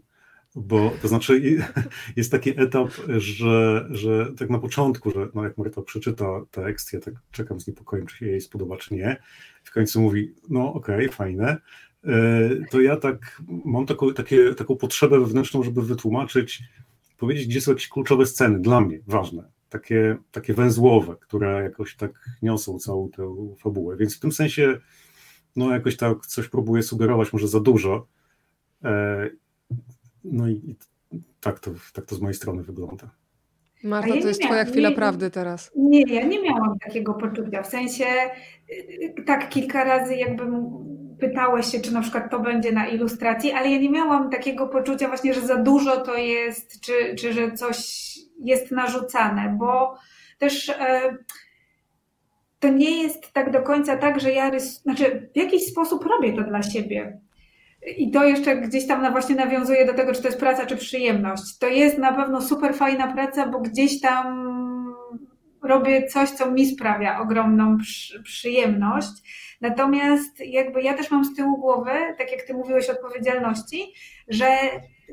bo to znaczy jest taki etap, że, że tak na początku, że no jak Marta przeczyta tekst, ja tak czekam z niepokojem, czy się jej spodoba, czy nie, w końcu mówi, no okej, okay, fajne, e, to ja tak mam taką, takie, taką potrzebę wewnętrzną, żeby wytłumaczyć, powiedzieć, gdzie są jakieś kluczowe sceny, dla mnie ważne, takie, takie węzłowe, które jakoś tak niosą całą tę fabułę, więc w tym sensie no jakoś tak coś próbuję sugerować, może za dużo, E, no i tak to, tak to z mojej strony wygląda. Marta, ja to jest twoja chwila nie, prawdy teraz. Nie, ja nie miałam takiego poczucia. W sensie y, tak kilka razy jakby pytałeś się, czy na przykład to będzie na ilustracji, ale ja nie miałam takiego poczucia właśnie, że za dużo to jest, czy, czy że coś jest narzucane, bo też e, to nie jest tak do końca tak, że ja rys... znaczy w jakiś sposób robię to dla siebie. I to jeszcze gdzieś tam właśnie nawiązuje do tego, czy to jest praca, czy przyjemność. To jest na pewno super fajna praca, bo gdzieś tam robię coś, co mi sprawia ogromną przyjemność. Natomiast jakby ja też mam z tyłu głowy, tak jak ty mówiłeś odpowiedzialności, że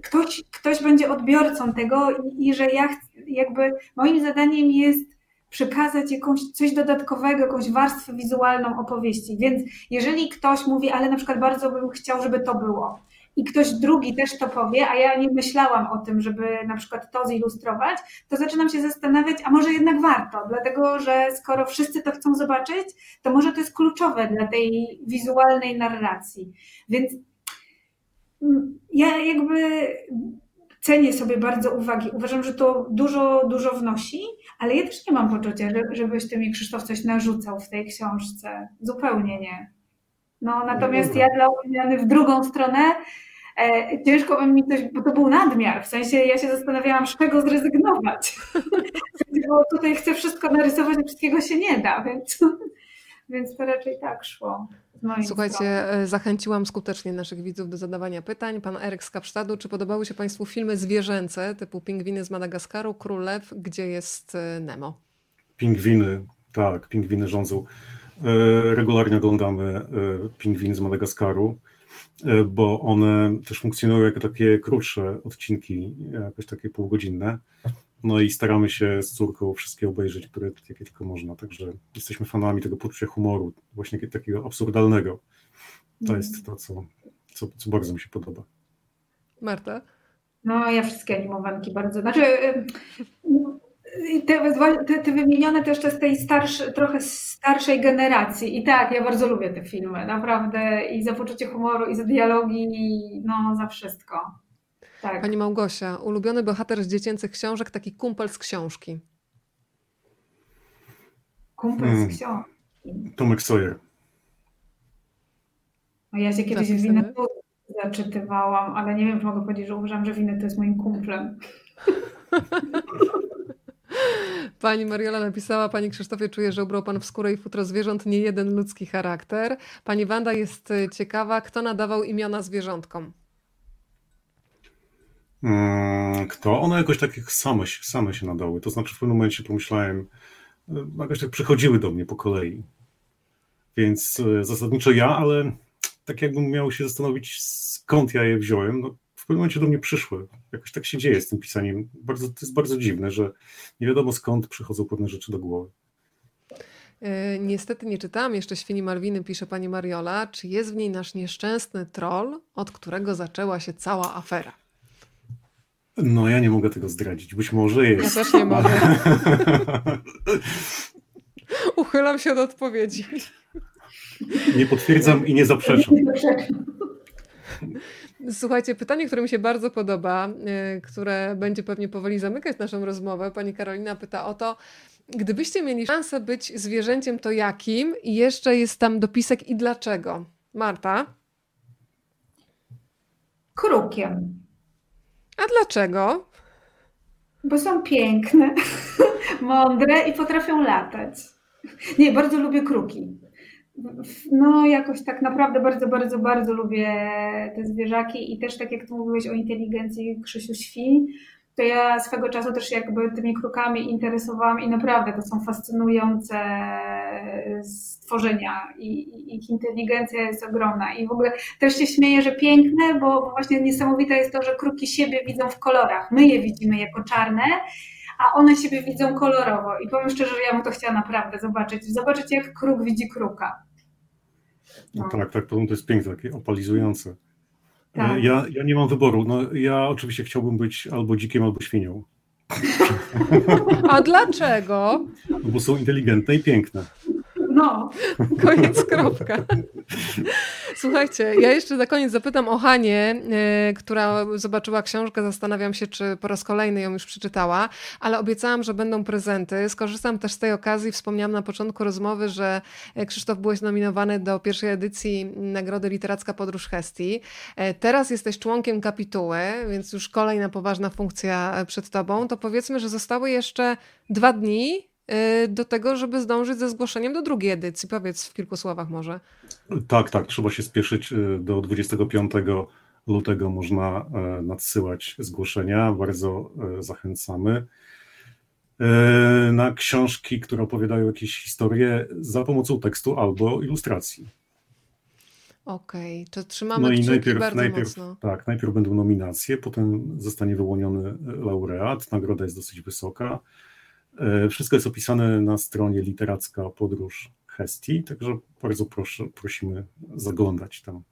ktoś, ktoś będzie odbiorcą tego i, i że ja jakby moim zadaniem jest przekazać jakąś coś dodatkowego, jakąś warstwę wizualną opowieści. Więc jeżeli ktoś mówi, ale na przykład bardzo bym chciał, żeby to było, i ktoś drugi też to powie, a ja nie myślałam o tym, żeby na przykład to zilustrować, to zaczynam się zastanawiać, a może jednak warto, dlatego że skoro wszyscy to chcą zobaczyć, to może to jest kluczowe dla tej wizualnej narracji. Więc mm, ja jakby cenię sobie bardzo uwagi. Uważam, że to dużo, dużo wnosi, ale ja też nie mam poczucia, żebyś ty mi, Krzysztof, coś narzucał w tej książce. Zupełnie nie. No, natomiast ja dla odmiany w drugą stronę e, ciężko by mi coś, bo to był nadmiar, w sensie ja się zastanawiałam, z czego zrezygnować. bo tutaj chcę wszystko narysować, a wszystkiego się nie da, więc, więc to raczej tak szło. Słuchajcie, strony. E, zachęciłam skutecznie naszych widzów do zadawania pytań. Pan Eryk z Kapsztadu, czy podobały się Państwu filmy zwierzęce typu Pingwiny z Madagaskaru, Królew, gdzie jest e, Nemo? Pingwiny, tak, pingwiny rządzą. E, regularnie oglądamy Pingwiny z Madagaskaru, bo one też funkcjonują jako takie krótsze odcinki, jakoś takie półgodzinne. No i staramy się z córką wszystkie obejrzeć, które jakie tylko można. Także jesteśmy fanami tego poczucia humoru, właśnie takiego absurdalnego. To jest mhm. to, co, co, co bardzo mi się podoba. Marta? No, ja wszystkie animowanki bardzo. Znaczy, te, te, te wymienione też z tej starszej, trochę starszej generacji. I tak, ja bardzo lubię te filmy, naprawdę. I za poczucie humoru, i za dialogi, i no, za wszystko. Tak. Pani Małgosia, ulubiony bohater z dziecięcych książek, taki kumpel z książki. Kumpel hmm. z książki. Tomek Sawyer. No ja się kiedyś w winę zaczytywałam, ale nie wiem, czy mogę powiedzieć, że uważam, że winę to jest moim kumplem. Pani Mariola napisała, Pani Krzysztofie, czuję, że ubrał Pan w skórę i futro zwierząt nie jeden ludzki charakter. Pani Wanda jest y, ciekawa, kto nadawał imiona zwierzątkom? Mm, kto? One jakoś tak same, same się nadały. To znaczy w pewnym momencie pomyślałem, y, jakoś tak przychodziły do mnie po kolei. Więc y, zasadniczo ja, ale tak jakbym miał się zastanowić, skąd ja je wziąłem, no w pewnym momencie do mnie przyszły. Jakoś tak się dzieje z tym pisaniem. Bardzo, to jest bardzo dziwne, że nie wiadomo skąd przychodzą pewne rzeczy do głowy. E, niestety nie czytałam jeszcze Świni Malwiny, pisze pani Mariola. Czy jest w niej nasz nieszczęsny troll, od którego zaczęła się cała afera? No, ja nie mogę tego zdradzić. Być może jest. Ja też nie mogę. Uchylam się od odpowiedzi. Nie potwierdzam i nie zaprzeczam. Słuchajcie, pytanie, które mi się bardzo podoba, e, które będzie pewnie powoli zamykać naszą rozmowę. Pani Karolina pyta o to, gdybyście mieli szansę być zwierzęciem, to jakim? I jeszcze jest tam dopisek i dlaczego. Marta? Krukiem. A dlaczego? Bo są piękne, mądre i potrafią latać. Nie, bardzo lubię kruki. No, jakoś tak naprawdę bardzo, bardzo, bardzo lubię te zwierzaki i też tak jak ty mówiłeś o inteligencji Krzysiu Świń, to ja swego czasu też jakby tymi krukami interesowałam i naprawdę to są fascynujące stworzenia i, ich inteligencja jest ogromna i w ogóle też się śmieję, że piękne, bo właśnie niesamowite jest to, że kruki siebie widzą w kolorach. My je widzimy jako czarne, a one siebie widzą kolorowo. I powiem szczerze, że ja bym to chciała naprawdę zobaczyć. Zobaczyć, jak kruk widzi kruka. No. Tak, tak, to jest piękne, takie opalizujące. Tak. Ja, ja nie mam wyboru. No, ja oczywiście chciałbym być albo dzikiem, albo świnią. A dlaczego? No, bo są inteligentne i piękne. No. Koniec, kropka. Słuchajcie, ja jeszcze na koniec zapytam o Hanię, yy, która zobaczyła książkę. Zastanawiam się, czy po raz kolejny ją już przeczytała, ale obiecałam, że będą prezenty. Skorzystam też z tej okazji. Wspomniałam na początku rozmowy, że e, Krzysztof byłeś nominowany do pierwszej edycji Nagrody Literacka Podróż Hestii. Yy, teraz jesteś członkiem kapituły, więc już kolejna poważna funkcja przed tobą. To powiedzmy, że zostały jeszcze dwa dni do tego, żeby zdążyć ze zgłoszeniem do drugiej edycji. Powiedz w kilku słowach może. Tak, tak, trzeba się spieszyć. Y, do 25 lutego można e, nadsyłać zgłoszenia. Bardzo e, zachęcamy. E, na książki, które opowiadają jakieś historie za pomocą tekstu albo ilustracji. Okej, okay, to trzymamy no i najpierw, bardzo najpierw, mocno. Tak, najpierw będą nominacje, potem zostanie wyłoniony laureat. Nagroda jest dosyć wysoka. E, wszystko jest opisane na stronie Literacka Podróż Hestii, także bardzo proszę, prosimy zaglądać tam.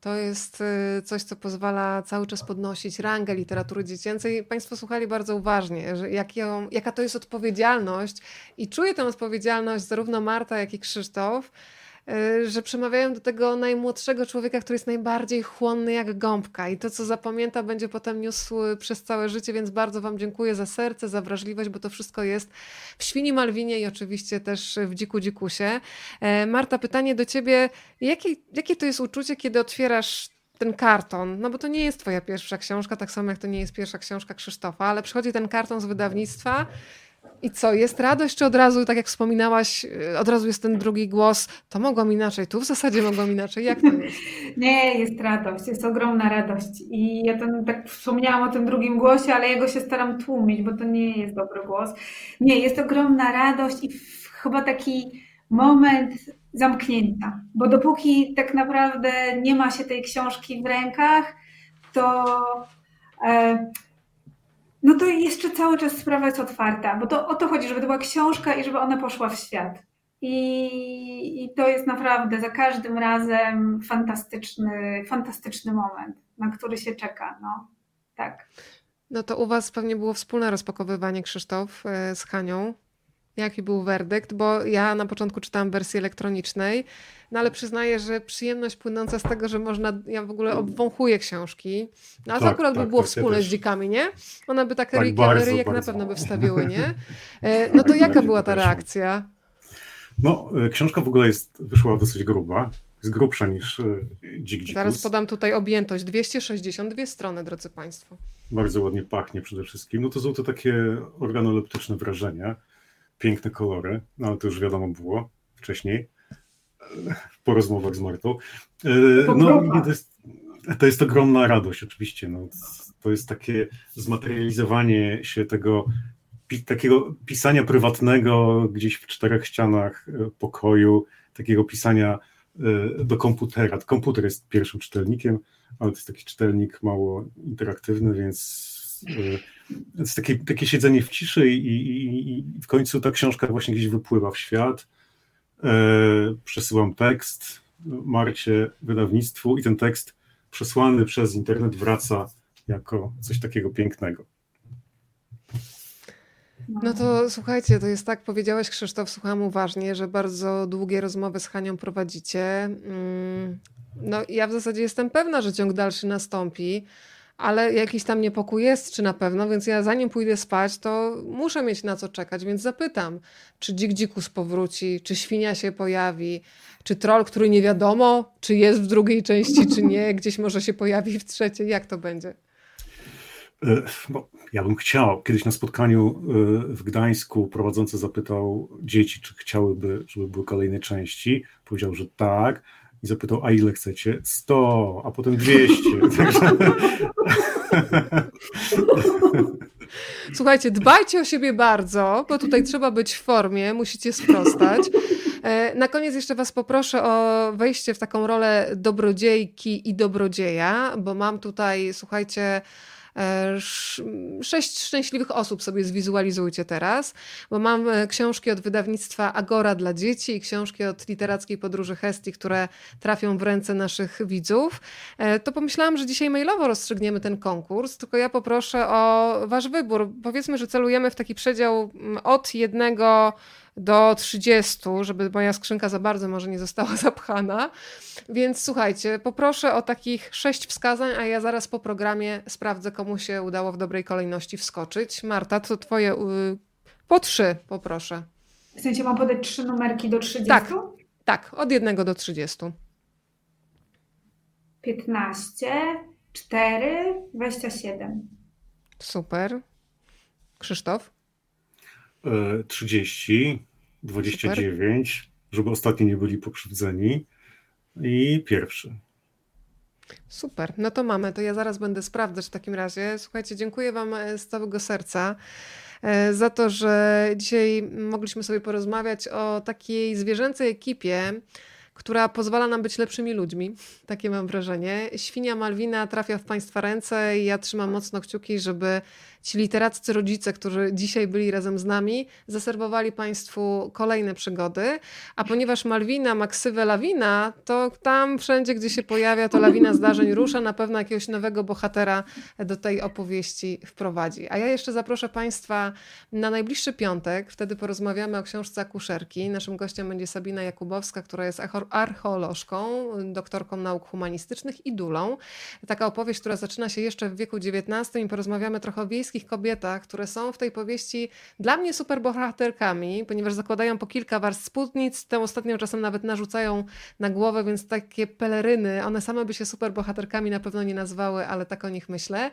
To jest e, coś, co pozwala cały czas podnosić rangę literatury dziecięcej. Państwo słuchali bardzo uważnie, że jak ją, jaka to jest odpowiedzialność i czuję tę odpowiedzialność zarówno Marta, jak i Krzysztof, Y, że przemawiają do tego najmłodszego człowieka, który jest najbardziej chłonny jak gąbka. I to, co zapamięta, będzie potem niósł przez całe życie, więc bardzo Wam dziękuję za serce, za wrażliwość, bo to wszystko jest w Świni Malwinie i oczywiście też w Dziku Dzikusie. E, Marta, pytanie do Ciebie, jakie, jakie to jest uczucie, kiedy otwierasz ten karton, no bo to nie jest twoja pierwsza książka, tak samo jak to nie jest pierwsza książka Krzysztofa, ale przychodzi ten karton z wydawnictwa i co, jest radość, czy od razu, tak jak wspominałaś, y, od razu jest ten drugi głos, to mogłam inaczej, tu w zasadzie mogłam inaczej, jak to jest? Nie, jest radość, jest ogromna radość i ja ten, tak wspomniałam o tym drugim głosie, ale ja go się staram tłumić, bo to nie jest dobry głos. Nie, jest ogromna radość i chyba taki moment zamknięcia, bo dopóki tak naprawdę nie ma się tej książki w rękach, to... E, no to jeszcze cały czas sprawa jest otwarta, bo to o to chodzi, żeby to była książka i żeby ona poszła w świat. I, I, to jest naprawdę za każdym razem fantastyczny, fantastyczny moment, na który się czeka. No, tak. No to u Was pewnie było wspólne rozpakowywanie, Krzysztof, e, z Hanią. Jaki był werdykt? Bo ja na początku czytałam wersję elektronicznej, no ale przyznaję, że przyjemność płynąca z tego, że można, ja w ogóle obwąchuję książki, no a to tak, akurat tak, by było tak, wspólne ja z dzikami, nie? One by takie tak, bardzo, ryjek bardzo. na pewno by wstawiły, nie? E, no to jaka była ta reakcja? No, e, książka w ogóle jest, wyszła dosyć gruba, jest grubsza niż e, Dzik Dzikus. Zaraz podam tutaj objętość, 262 strony, drodzy Państwo. Bardzo ładnie pachnie przede wszystkim. No to są to takie organoleptyczne wrażenia, piękne kolory, no ale to już wiadomo było wcześniej po rozmowach z Martą. E, no, to jest, to jest ogromna radość, oczywiście. No, to jest takie zmaterializowanie się tego takiego pisania prywatnego gdzieś w czterech ścianach e, pokoju, takiego pisania e, do komputera. Komputer jest pierwszym czytelnikiem, ale to jest taki czytelnik mało interaktywny, więc jest takie, takie siedzenie w ciszy i, i, i w końcu ta książka właśnie gdzieś wypływa w świat E, przesyłam tekst Marcie, wydawnictwu i ten tekst przesłany przez internet wraca jako coś takiego pięknego. No to słuchajcie, to jest tak, powiedziałeś Krzysztof, słucham uważnie, że bardzo długie rozmowy z Hanią prowadzicie. Mm, no ja w zasadzie jestem pewna, że ciąg dalszy nastąpi ale jakiś tam niepokój jest, czy na pewno, więc ja zanim pójdę spać, to muszę mieć na co czekać, więc zapytam, czy dzik dzikus powróci, czy świnia się pojawi, czy troll, który nie wiadomo, czy jest w drugiej części, czy nie, gdzieś może się pojawi w trzeciej, jak to będzie? E, bo ja bym chciał. Kiedyś na spotkaniu e, w Gdańsku prowadzący zapytał dzieci, czy chciałyby, żeby były kolejne części. Powiedział, że tak i zapytał, a ile chcecie? 100, a potem 200. Słuchajcie, dbajcie o siebie bardzo, bo tutaj trzeba być w formie, musicie sprostać. E, na koniec jeszcze Was poproszę o wejście w taką rolę dobrodziejki i dobrodzieja, bo mam tutaj, słuchajcie, sześć szczęśliwych osób sobie zwizualizujcie teraz, bo mam e, książki od wydawnictwa Agora dla dzieci i książki od literackiej podróży Hestii, które trafią w ręce naszych widzów. E, to pomyślałam, że dzisiaj mailowo rozstrzygniemy ten konkurs, tylko ja poproszę o wasz wybór. Powiedzmy, że celujemy w taki przedział mm, od jednego do 30, żeby moja skrzynka za bardzo może nie została zapchana. Więc słuchajcie, poproszę o takich sześć wskazań, a ja zaraz po programie sprawdzę, komu się udało w dobrej kolejności wskoczyć. Marta, to twoje y, po trzy poproszę. W sensie mam podać trzy numerki do 30? Tak, tak, od jednego do 30. 15, 4, 27. Super. Krzysztof? 30, 29, Super. żeby ostatni nie byli pokrzywdzeni. I pierwszy. Super, no to mamy. To ja zaraz będę sprawdzać w takim razie. Słuchajcie, dziękuję Wam e, z całego serca e, za to, że dzisiaj mogliśmy sobie porozmawiać o takiej zwierzęcej ekipie, która pozwala nam być lepszymi ludźmi. Takie mam wrażenie. Świnia Malwina trafia w Państwa ręce i ja trzymam mocno kciuki, żeby ci literaccy rodzice, którzy dzisiaj byli razem z nami, zaserwowali Państwu kolejne przygody. A ponieważ Malwina ma ksywę lawina, to tam wszędzie, gdzie się pojawia, to lawina zdarzeń rusza, na pewno jakiegoś nowego bohatera do tej opowieści wprowadzi. A ja jeszcze zaproszę Państwa na najbliższy piątek. Wtedy porozmawiamy o książce Akuszerki. Naszym gościem będzie Sabina Jakubowska, która jest archeolożką, doktorką nauk humanistycznych i dulą. Taka opowieść, która zaczyna się jeszcze w wieku XIX i porozmawiamy trochę o wiejskich wszystkich kobietach, które są w tej powieści dla mnie superbohaterkami, ponieważ zakładają po kilka warstw spódnic, tę ostatnią czasem nawet narzucają na głowę, więc takie peleryny, one same by się superbohaterkami na pewno nie nazwały, ale tak o nich myślę.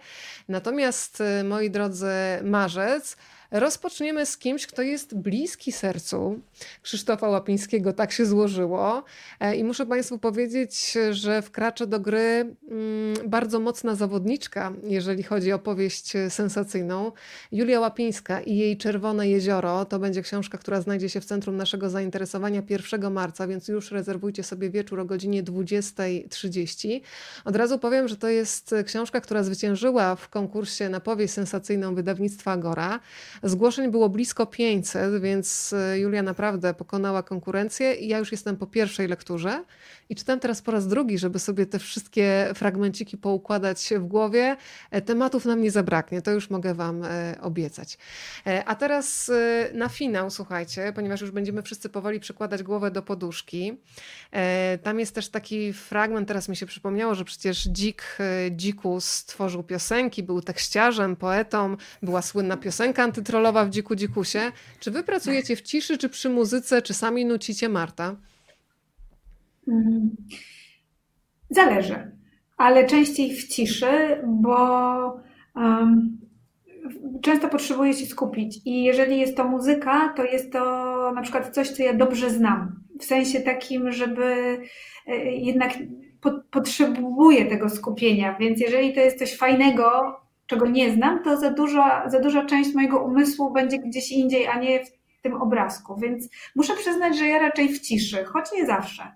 Natomiast, y, moi drodzy, marzec Rozpoczniemy z kimś, kto jest bliski sercu Krzysztofa Łapińskiego. Tak się złożyło. E, I muszę Państwu powiedzieć, że wkracza do gry mm, bardzo mocna zawodniczka, jeżeli chodzi o powieść sensacyjną. Julia Łapińska i jej Czerwone Jezioro to będzie książka, która znajdzie się w centrum naszego zainteresowania 1 marca, więc już rezerwujcie sobie wieczór o godzinie 20.30. Od razu powiem, że to jest książka, która zwyciężyła w konkursie na powieść sensacyjną wydawnictwa Agora. Zgłoszeń było blisko 500, więc e, Julia naprawdę pokonała konkurencję i ja już jestem po pierwszej lekturze i czytam teraz po raz drugi, żeby sobie te wszystkie fragmenciki poukładać w głowie. E, tematów nam nie zabraknie, to już mogę Wam e, obiecać. A teraz na finał, słuchajcie, ponieważ już będziemy wszyscy powoli przykładać głowę do poduszki. Tam jest też taki fragment, teraz mi się przypomniało, że przecież Dzik, Dzikus stworzył piosenki, był tekściarzem, poetą, była słynna piosenka antytrolowa w Dziku Dzikusie. Czy wy pracujecie w ciszy, czy przy muzyce, czy sami nucicie Marta? Mhm. Zależy, ale częściej w ciszy, bo um, często potrzebuję się skupić i jeżeli jest to muzyka, to jest to na przykład coś, co ja dobrze znam. W sensie takim, żeby e, jednak po, potrzebuję tego skupienia, więc jeżeli to jest coś fajnego, czego nie znam, to za duża, za duża część mojego umysłu będzie gdzieś indziej, a nie w tym obrazku. Więc muszę przyznać, że ja raczej w ciszy, choć nie zawsze.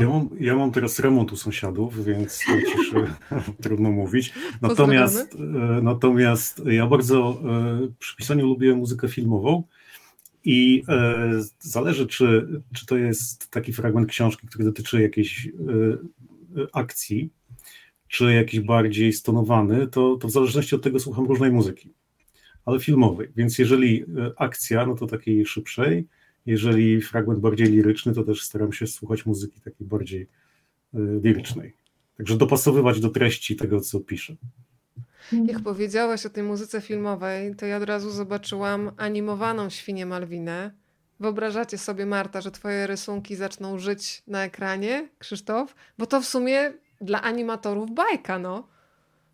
Ja, mam, ja mam teraz remont u sąsiadów, więc o ciszy trudno mówić. Natomiast, e, natomiast ja bardzo e, przy pisaniu lubię muzykę filmową i e, zależy, czy, czy to jest taki fragment książki, który dotyczy jakiejś akcji, czy jakiś bardziej stonowany, to, to w zależności od tego słucham różnej muzyki, ale filmowej. Więc jeżeli e, akcja, no to takiej szybszej, jeżeli fragment bardziej liryczny, to też staram się słuchać muzyki takiej bardziej e, lirycznej. Także dopasowywać do treści tego, co piszę. Jak powiedziałaś o tej muzyce filmowej, to ja od razu zobaczyłam animowaną świnię Malwinę. Wyobrażacie sobie, Marta, że twoje rysunki zaczną żyć na ekranie, Krzysztof? Bo to w sumie dla animatorów bajka, no.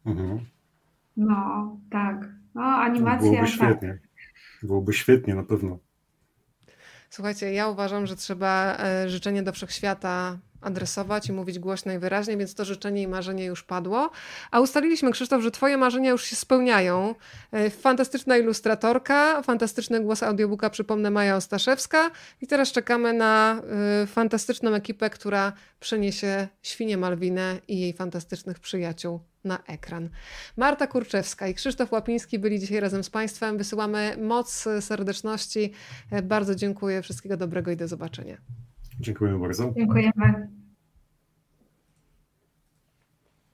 Mhm. No, tak. No, animacja. Byłoby świetnie. Tak. Byłoby świetnie na pewno. Słuchajcie, ja uważam, że trzeba e, życzenie do wszechświata adresować i mówić głośno i wyraźnie, więc to życzenie i marzenie już padło. A ustaliliśmy, Krzysztof, że Twoje marzenia już się spełniają. E, fantastyczna ilustratorka, fantastyczny głos audiobooka, przypomnę, Maja Ostaszewska. I teraz czekamy na y, fantastyczną ekipę, która przeniesie Świnię Malwinę i jej fantastycznych przyjaciół na ekran. Marta Kurczewska i Krzysztof Łapiński byli dzisiaj razem z Państwem. Wysyłamy moc serdeczności. E, bardzo dziękuję. Wszystkiego dobrego i do zobaczenia. Dziękujemy bardzo. Dziękujemy.